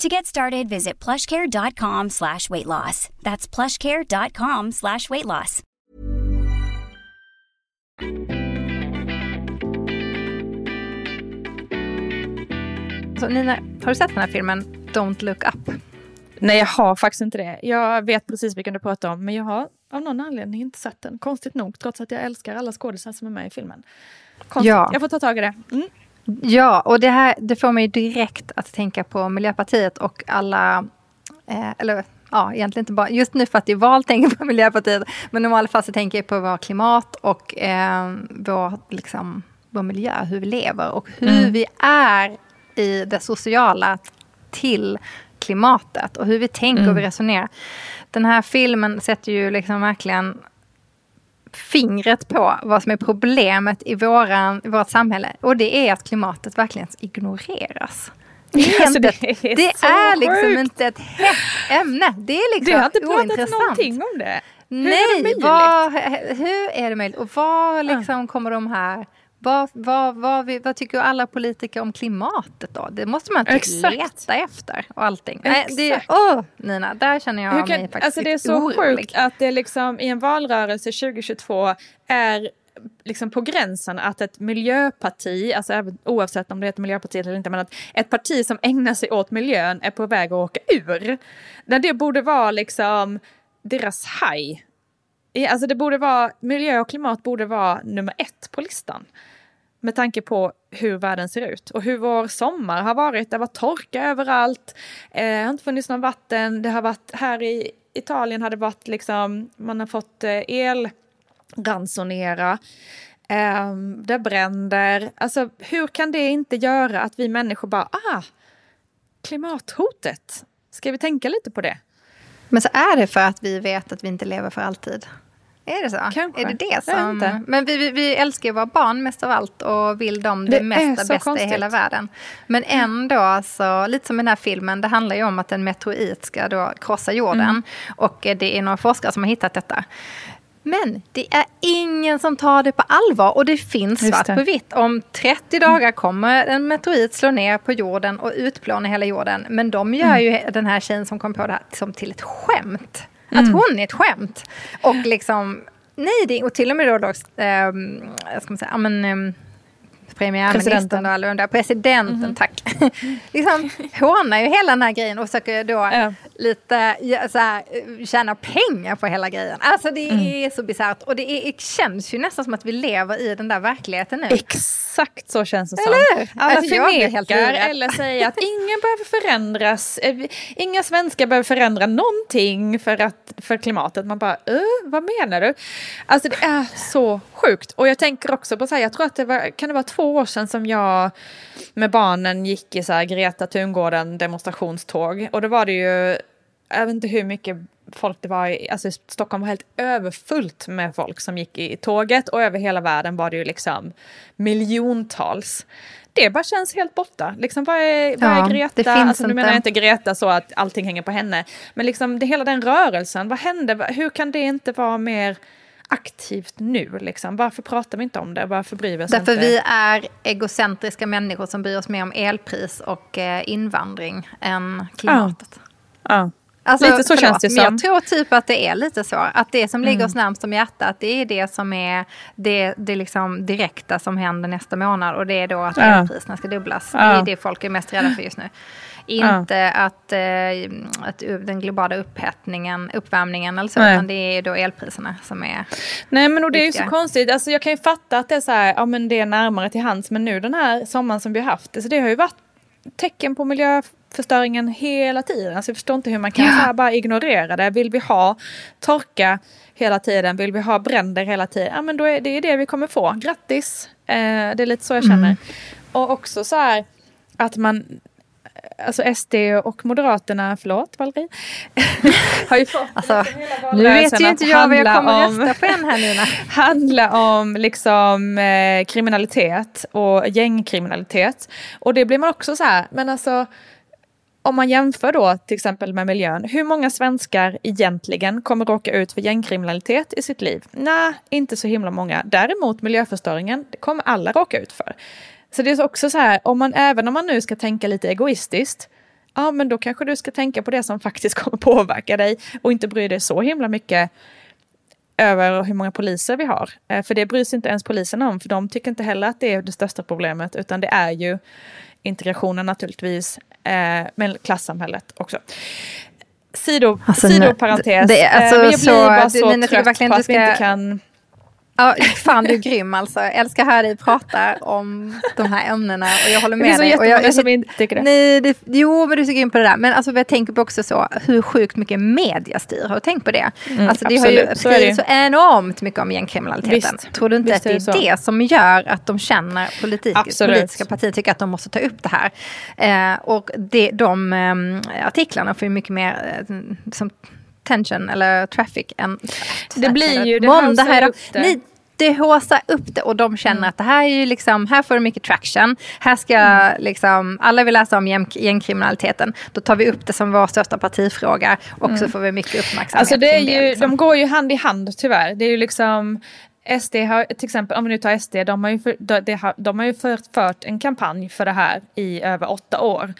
To get started, visit plushcare.com slash weight loss. That's plushcare.com slash weight loss. Så Nina, har du sett den här filmen Don't look up? Nej, jag har faktiskt inte det. Jag vet precis vilken du pratar om, men jag har av någon anledning inte sett den. Konstigt nog, trots att jag älskar alla skådespelare som är med i filmen. Konstigt. Ja. Jag får ta tag i det. Mm. Ja, och det här det får mig direkt att tänka på Miljöpartiet och alla, eh, eller ja, egentligen inte bara, just nu för att det är val tänker jag på Miljöpartiet, men i normala fall så tänker jag på vår klimat och eh, vår, liksom, vår miljö, hur vi lever och hur mm. vi är i det sociala till klimatet och hur vi tänker mm. och vi resonerar. Den här filmen sätter ju liksom verkligen fingret på vad som är problemet i, våran, i vårt samhälle. Och det är att klimatet verkligen ignoreras. Det är, alltså, det är, det är liksom inte ett hett ämne. Det är liksom Du har inte pratat någonting om det. Hur Nej, är det? Vad, hur är det möjligt? Och vad liksom kommer de här vad, vad, vad, vad, tycker alla politiker om klimatet då? Det måste man typ leta efter och allting. Nej, det, oh, Nina, där känner jag kan, mig faktiskt alltså Det är så orolig. sjukt att det liksom i en valrörelse 2022 är liksom på gränsen att ett miljöparti, alltså även, oavsett om det heter Miljöpartiet eller inte, men att ett parti som ägnar sig åt miljön är på väg att åka ur. När det borde vara liksom deras haj. Alltså det borde vara, miljö och klimat borde vara nummer ett på listan med tanke på hur världen ser ut och hur vår sommar har varit. Det har varit torka överallt, eh, det har inte funnits någon vatten. Det har varit här i Italien har det varit liksom, man har fått eh, el ransonera. Eh, det bränder. Alltså hur kan det inte göra att vi människor bara, ah, klimathotet, ska vi tänka lite på det? Men så är det för att vi vet att vi inte lever för alltid. Är det så? Kanske. Är det det som... Men vi, vi, vi, älskar ju våra barn mest av allt och vill dem det, det mesta, bästa konstigt. i hela världen. Men ändå, så, lite som i den här filmen, det handlar ju om att en meteorit ska då krossa jorden. Mm. Och det är några forskare som har hittat detta. Men det är ingen som tar det på allvar och det finns svart på vitt. Om 30 dagar kommer en meteorit slå ner på jorden och utplåna hela jorden. Men de gör ju mm. den här tjejen som kom på det här som till ett skämt. Att mm. hon är ett skämt. Och liksom, nej, det, och till och med då, då äh, ska man säga, men, äh, premiärministern eller undrar, presidenten, mm -hmm. tack. liksom hånar ju hela den här grejen och försöker då ja. lite så här, tjäna pengar på hela grejen. Alltså det mm. är så bisarrt och det, är, känns ju nästan som att vi lever i den där verkligheten nu. Exakt så känns det som. Eller? Alla alltså, förnekar eller säger att ingen behöver förändras. Eh, inga svenskar behöver förändra någonting för, att, för klimatet. Man bara, äh, vad menar du? Alltså det är så sjukt. Och jag tänker också på så här, jag tror att det var, kan det vara två år sedan som jag med barnen gick i så här Greta Thungården demonstrationståg. Och då var det ju, jag vet inte hur mycket folk det var, i, alltså Stockholm var helt överfullt med folk som gick i tåget och över hela världen var det ju liksom miljontals. Det bara känns helt borta. Liksom, vad är, vad är Greta? alltså, nu menar jag inte Greta så att allting hänger på henne. Men liksom det, hela den rörelsen, vad hände? Hur kan det inte vara mer aktivt nu? Liksom? Varför pratar vi inte om det? Varför bryr vi oss Därför inte? vi är egocentriska människor som bryr oss mer om elpris och eh, invandring än klimatet. Ja. ja. Alltså, lite så förlåt, känns det som. Jag tror typ att det är lite så. Att det som ligger mm. oss närmst om hjärtat, det är det som är det, det liksom direkta som händer nästa månad. Och det är då att elpriserna ska dubblas. Ja. Det är det folk är mest rädda för just nu. Inte att, eh, att den globala upphettningen, uppvärmningen eller så, Nej. utan det är då elpriserna som är Nej men och det viktiga. är ju så konstigt, alltså jag kan ju fatta att det är så här, ja men det är närmare till hands, men nu den här sommaren som vi har haft, alltså det har ju varit tecken på miljöförstöringen hela tiden. Alltså jag förstår inte hur man kan ja. bara ignorera det. Vill vi ha torka hela tiden, vill vi ha bränder hela tiden, ja men då är det det vi kommer få. Grattis! Eh, det är lite så jag känner. Mm. Och också så här att man alltså SD och Moderaterna, förlåt Valerie, har ju fått alltså, Nu vet ju inte jag vad jag kommer om, rösta på än här Nina. handla om liksom eh, kriminalitet och gängkriminalitet. Och det blir man också så här, men alltså om man jämför då till exempel med miljön, hur många svenskar egentligen kommer råka ut för gängkriminalitet i sitt liv? Nej, inte så himla många. Däremot miljöförstöringen, det kommer alla råka ut för. Så det är också så här, om man, även om man nu ska tänka lite egoistiskt, ja men då kanske du ska tänka på det som faktiskt kommer påverka dig och inte bry dig så himla mycket över hur många poliser vi har. Eh, för det bryr sig inte ens poliserna om, för de tycker inte heller att det är det största problemet, utan det är ju integrationen naturligtvis, eh, men klassamhället också. Sido, alltså, sidoparentes. Det, alltså, eh, jag blir så, bara så trött på att vi inte kan Ja, fan du är grym alltså. Jag älskar att höra dig prata om de här ämnena och jag håller med dig. Det är så jättemånga som inte tycker det. Nej, det, jo, men du är så grym på det där. Men alltså, jag tänker på också så hur sjukt mycket media styr. Har du tänkt på det? Mm, alltså, det absolut. har ju så, så enormt mycket om gängkriminaliteten. Visst. Tror du inte Visst att det är, är det det som gör att de känner politik, Absolut. politiska partier tycker att de måste ta upp det här? Eh, och det, de eh, artiklarna får ju mycket mer eh, som tension eller traffic än... Det blir ju, det Måndag här, upp det. Ni, det håsar upp det och de känner Mm. att det här är ju liksom, här får du mycket traction. Här ska Mm. liksom, alla vill läsa om gäng, gängkriminaliteten. Då tar vi upp det som vår största partifråga och så får vi mycket uppmärksamhet. Mm. Alltså det är ju, liksom. de går ju hand i hand tyvärr. Det är ju liksom SD har till exempel, om vi nu tar SD, de har ju, för, de, de har, ju fört, fört en kampanj för det här i över åtta år.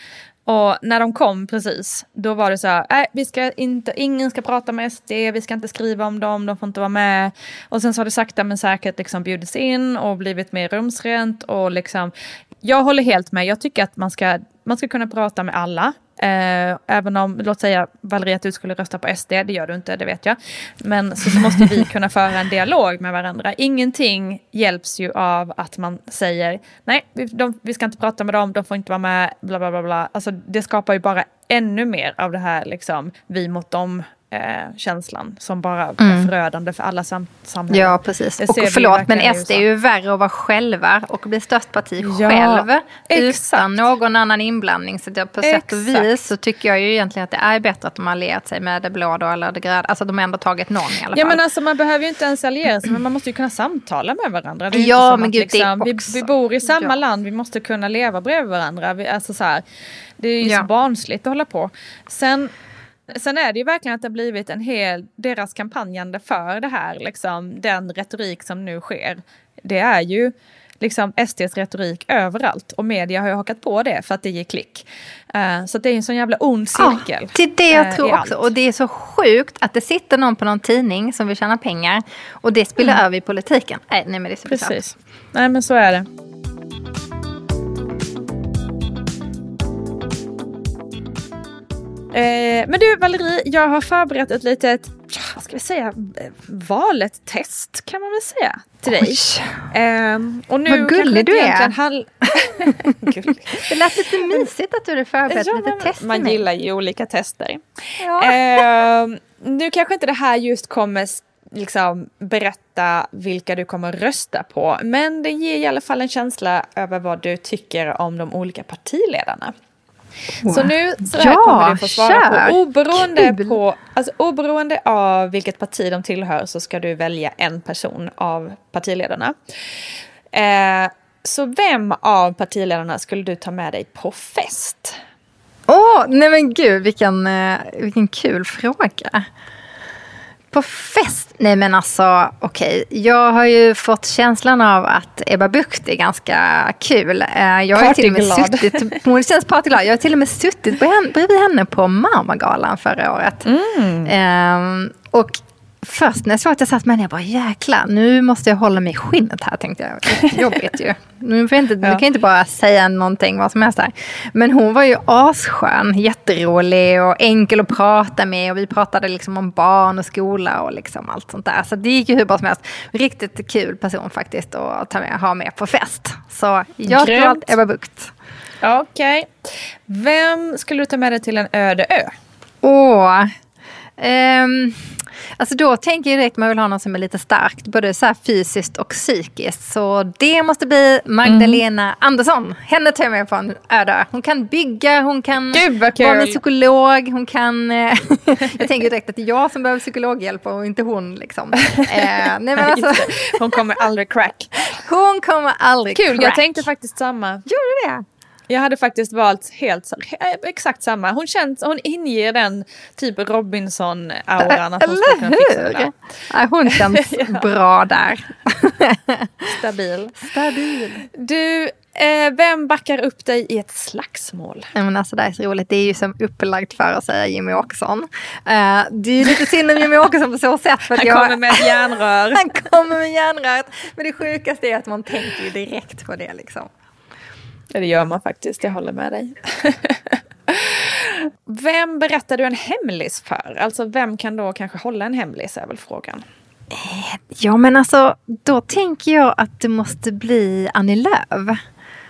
Och när de kom precis, då var det så här, nej vi ska inte, ingen ska prata med SD, vi ska inte skriva om dem, de får inte vara med. Och sen så har det sakta men säkert liksom bjudits in och blivit mer rumsrent och liksom, jag håller helt med, jag tycker att man ska, man ska kunna prata med alla. Eh, även om, låt säga Valerie att du skulle rösta på SD, det gör du inte, det vet jag. Men så, så måste vi kunna föra en dialog med varandra. Ingenting hjälps ju av att man säger nej, vi, de, vi ska inte prata med dem, de får inte vara med, bla bla bla. bla. Alltså det skapar ju bara ännu mer av det här liksom vi mot dem eh, känslan som bara är förödande för alla sam samhällen. Ja, precis. Det Och vi förlåt, men SD är ju värre att vara själva och bli störst parti Ja, själv. exakt. Utan någon annan inblandning. Så det, på sätt och Exakt. vis så tycker jag ju egentligen att det är bättre att de har allierat sig med det blå då, eller det gröna. Alltså de har ändå tagit någon i alla Ja fall. men alltså man behöver ju inte ens alliera sig men man måste ju kunna samtala med varandra. Det Ja, men gud, det liksom, vi, också. vi bor i samma Ja. land, vi måste kunna leva bredvid varandra. Vi, alltså så här, det är ju Ja. så barnsligt att hålla på. Sen, sen är det ju verkligen att det har blivit en hel, deras kampanjande för det här, liksom, den retorik som nu sker. Det är ju liksom SDs retorik överallt och media har ju hakat på det för att det ger klick. Eh, så det är en sån jävla ond cirkel. Ja, det är det jag eh, tror också. allt. Och det är så sjukt att det sitter någon på någon tidning som vill tjäna pengar och det spiller över i politiken. Nej, nej men det är så. Mm. Precis. Nej men så är det. Eh, men du Valerie, jag har förberett ett litet, vad ska vi säga, eh, valet-test kan man väl säga till dig. Eh, och nu Vad gullig du är. Gullig. Det lät lite mysigt att du hade förberett Ja, lite men test Man gillar ju olika tester. Ja. Eh, nu kanske inte det här just kommer liksom berätta vilka du kommer rösta på. Men det ger i alla fall en känsla över vad du tycker om de olika partiledarna. Så nu så här Ja, kommer du få svara kör. på. Oberoende, Kul. på alltså, oberoende av vilket parti de tillhör så ska du välja en person av partiledarna. Eh, så vem av partiledarna skulle du ta med dig på fest? Åh, nej men gud vilken, eh, vilken kul fråga. På fest? Nej men alltså okej. Jag har ju fått känslan av att Ebba Bucht är ganska kul. Eh, Jag har till och med suttit, hon känns partyglad. Jag har till och med suttit bredvid henne på Marmagalan förra året. Ehm, och först när jag såg att jag satt med henne, jag bara jäklar, nu måste jag hålla mig i skinnet här tänkte jag. Jobbigt ju. Nu, får inte, nu kan jag inte bara säga någonting vad som helst här. Men hon var ju asskön, jätterolig och enkel att prata med. Och vi pratade liksom om barn och skola och liksom allt sånt där. Så det gick ju hur bra som helst. Riktigt kul person faktiskt att ta med, ha med på fest. Så jag tror Grymt. att Ebba Bucht. Okej. Vem skulle du ta med dig till en öde ö? Åh. Ehm, alltså då tänker jag direkt att man vill ha någon som är lite starkt, både så fysiskt och psykiskt. Så det måste bli Magdalena Mm. Andersson. Henne tar jag med på en öde. Hon kan bygga, hon kan Gud, vara min psykolog, hon kan... eh, jag tänker direkt att det är jag som behöver psykologhjälp och inte hon. Liksom. Eh, nej, men alltså. Hon kommer aldrig crack. hon kommer aldrig Kul, jag crack. tänkte faktiskt samma. Gjorde du det? Jag hade faktiskt valt helt eh, exakt samma. Hon, känns, hon inger den typ Robinson-auran. Att hon skulle kunna fixa det Eller där. hur? Nej, hon känns bra där. Stabil. Stabil. Du, eh, vem backar upp dig i ett slagsmål? Nej, men alltså det är så roligt. Det är ju som upplagt för att säga Jimmy Åkesson. Eh, det är ju lite synd om Jimmy Åkesson på så sätt. För att Han jag, kommer med ett järnrör. han kommer med järnröret. Men det sjukaste är att man tänker ju direkt på det. Liksom. Det gör man faktiskt, jag håller med dig. vem berättar du en hemlis för? Alltså vem kan då kanske hålla en hemlis är väl frågan. Ja, men alltså då tänker jag att det måste bli Annie Lööf.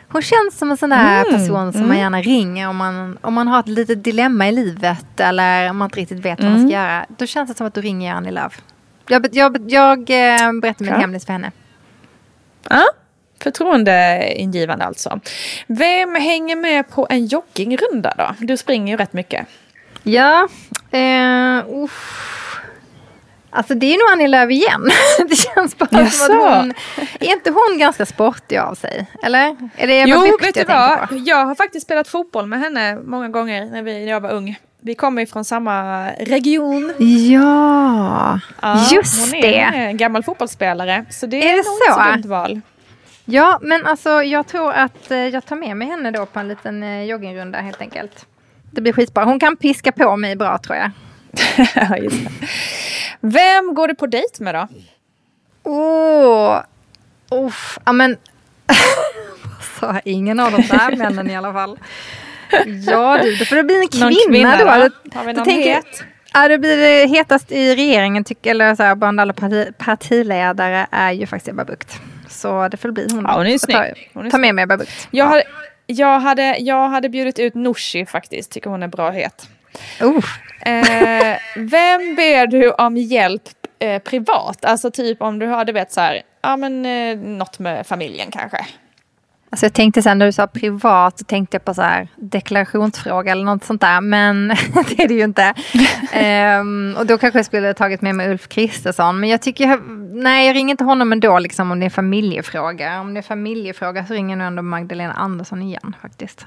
Hon känns som en sån där mm, person som mm. man gärna ringer om man, om man har ett litet dilemma i livet eller om man inte riktigt vet vad man ska mm. göra. Då känns det som att du ringer Annie Lööf. Jag, jag, jag eh, berättar min ja. hemlis för henne. Ja, förtroendeingivande alltså. Vem hänger med på en joggingrunda då? Du springer ju rätt mycket. Ja, eh, Alltså det är nog Annie Lööf igen. det känns bara Jaså. som att hon... Är inte hon ganska sportig av sig? Eller? Är det jo, vet du vad? På? Jag har faktiskt spelat fotboll med henne många gånger när, vi, när jag var ung. Vi kommer ju från samma region. Ja, ja just hon är, det. Hon är en gammal fotbollsspelare. Så det är, är det nog så? så dumt val. Ja, men alltså jag tror att eh, jag tar med mig henne då på en liten eh, joggingrunda helt enkelt. Det blir skitbra. Hon kan piska på mig bra tror jag. Vem går du på dejt med då? Åh, oh, ja men... sa ingen av de där männen i alla fall. Ja du, då får det bli en kvinna, kvinna då. då. Har vi någon tänker, het? Ja, det blir hetast i regeringen, tycker, eller så här, bland alla parti, partiledare, är ju faktiskt Ebba Bucht. Så det får bli hon. Ja, hon är snygg. Ta, ta med mig Ebba Bucht. Jag, ja. hade, jag, hade, jag hade bjudit ut Nooshi faktiskt, tycker hon är bra het. Uh. Eh, vem ber du om hjälp eh, privat? Alltså typ om du har, du vet så här, ja men eh, något med familjen kanske. Alltså jag tänkte sen när du sa privat, så tänkte jag på så här deklarationsfråga eller något sånt där. Men det är det ju inte. um, och då kanske jag skulle tagit med mig Ulf Kristersson. Men jag tycker, nej jag ringer inte honom ändå liksom om det är familjefråga. Om det är familjefråga så ringer jag nog ändå Magdalena Andersson igen faktiskt.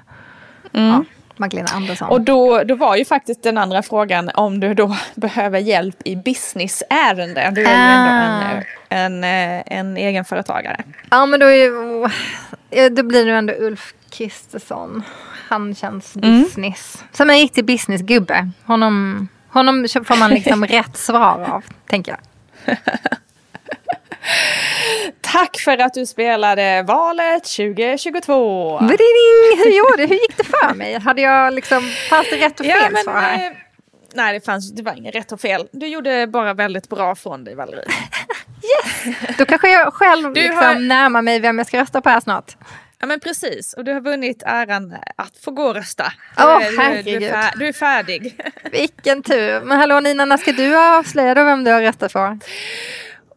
Mm. Ja. Magdalena Andersson. Och då, då var ju faktiskt den andra frågan om du då behöver hjälp i businessärenden. Du är ju ändå en, ah. en, en, en egenföretagare. Ja men då, är, då blir det ändå Ulf Kristersson. Han känns mm. business. Mm. Som en riktig businessgubbe. Honom, honom får man liksom rätt svar av, tänker jag. Tack för att du spelade valet 2022. Hur gjorde Hur gick det för mig? Hade jag liksom, fanns det rätt och fel ja, men, svar här? Eh, nej, det, fanns, det var inget rätt och fel. Du gjorde bara väldigt bra från dig, Valerie. yes! Då kanske jag själv du liksom har... närmar mig vem jag ska rösta på här snart. Ja men precis, och du har vunnit äran att få gå och rösta. Åh oh, herregud. Du, är du är färdig. Vilken tur. Men hallå Nina, när ska du avslöja då vem du har röstat på?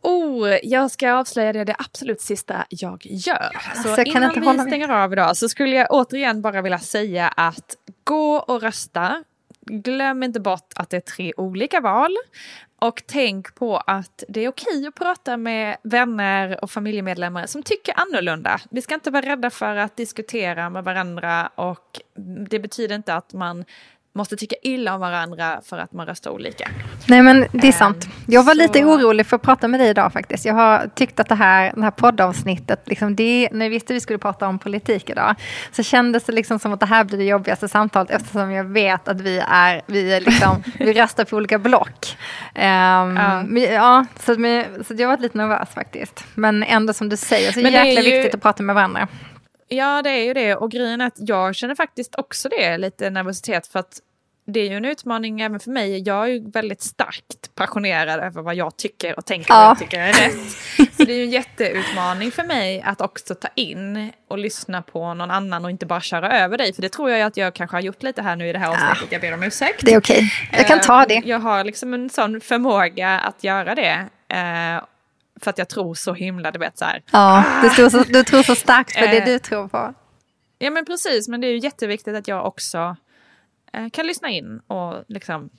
Oh, jag ska avslöja det, det absolut sista jag gör. Så, så jag innan vi hålla stänger av idag så skulle jag återigen bara vilja säga att gå och rösta. Glöm inte bort att det är tre olika val. Och tänk på att det är okej att prata med vänner och familjemedlemmar som tycker annorlunda. Vi ska inte vara rädda för att diskutera med varandra och det betyder inte att man måste tycka illa om varandra för att man röstar olika. Nej men det är sant. Ehm, jag var så... lite orolig för att prata med dig idag faktiskt. Jag har tyckt att det här, det här poddavsnittet, liksom det, när jag visste att vi skulle prata om politik idag, så kändes det liksom som att det här blir det jobbigaste samtalet eftersom jag vet att vi är, vi är liksom, vi röstar på olika block. Um, ja. Men, ja, så, så jag var lite nervös faktiskt. Men ändå som du säger, så men jäkla ju... viktigt att prata med varandra. Ja, det är ju det. Och grejen är att jag känner faktiskt också det, lite nervositet. För att det är ju en utmaning även för mig. Jag är ju väldigt starkt passionerad över vad jag tycker och tänker ja. vad jag tycker är rätt. Så det är ju en jätteutmaning för mig att också ta in och lyssna på någon annan och inte bara köra över dig. För det tror jag att jag kanske har gjort lite här nu i det här avsnittet. Ja. Jag ber om ursäkt. Det är okej. Okay. Jag kan ta det. Jag har liksom en sån förmåga att göra det. För att jag tror så himla, du vet så här. Ja, du tror så, du tror så starkt på det eh, du tror på. Ja men precis, men det är ju jätteviktigt att jag också eh, kan lyssna in och liksom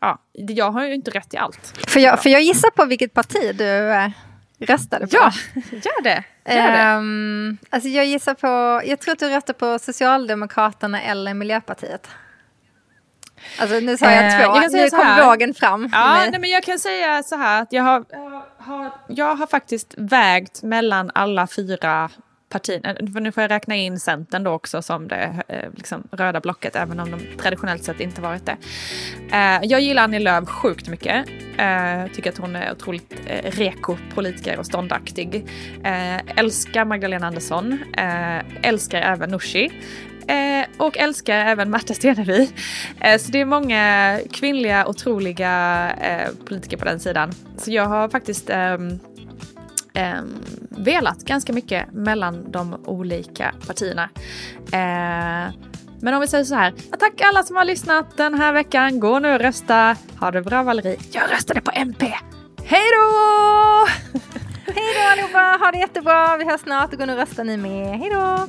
Ja, jag har ju inte rätt i allt. För jag, för jag gissar på vilket parti du eh, röstade på. Ja, gör det. Gör det. Um, alltså jag gissar på, jag tror att du röstar på Socialdemokraterna eller Miljöpartiet. Alltså nu sa jag eh, två, jag nu kom vågen fram. Ja, nej, men jag kan säga så här att jag har, har, jag har faktiskt vägt mellan alla fyra partierna. För nu får jag räkna in Centern då också som det eh, liksom, röda blocket, även om de traditionellt sett inte varit det. Eh, jag gillar Annie Lööf sjukt mycket. Eh, tycker att hon är otroligt reko politiker och ståndaktig. älskar Magdalena Andersson. älskar även Nooshi eh, och älskar även Märta Stenevi. Eh, så det är många kvinnliga otroliga eh, politiker på den sidan. Så jag har faktiskt ehm, ehm, velat ganska mycket mellan de olika partierna. Eh, men om vi säger så här. Tack alla som har lyssnat den här veckan. Gå nu och rösta. Ha det bra Valerie. Jag röstade på MP. Hej då! Hej då allihopa! Ha det jättebra. Vi hörs snart. Gå nu och rösta ni med. Hej då!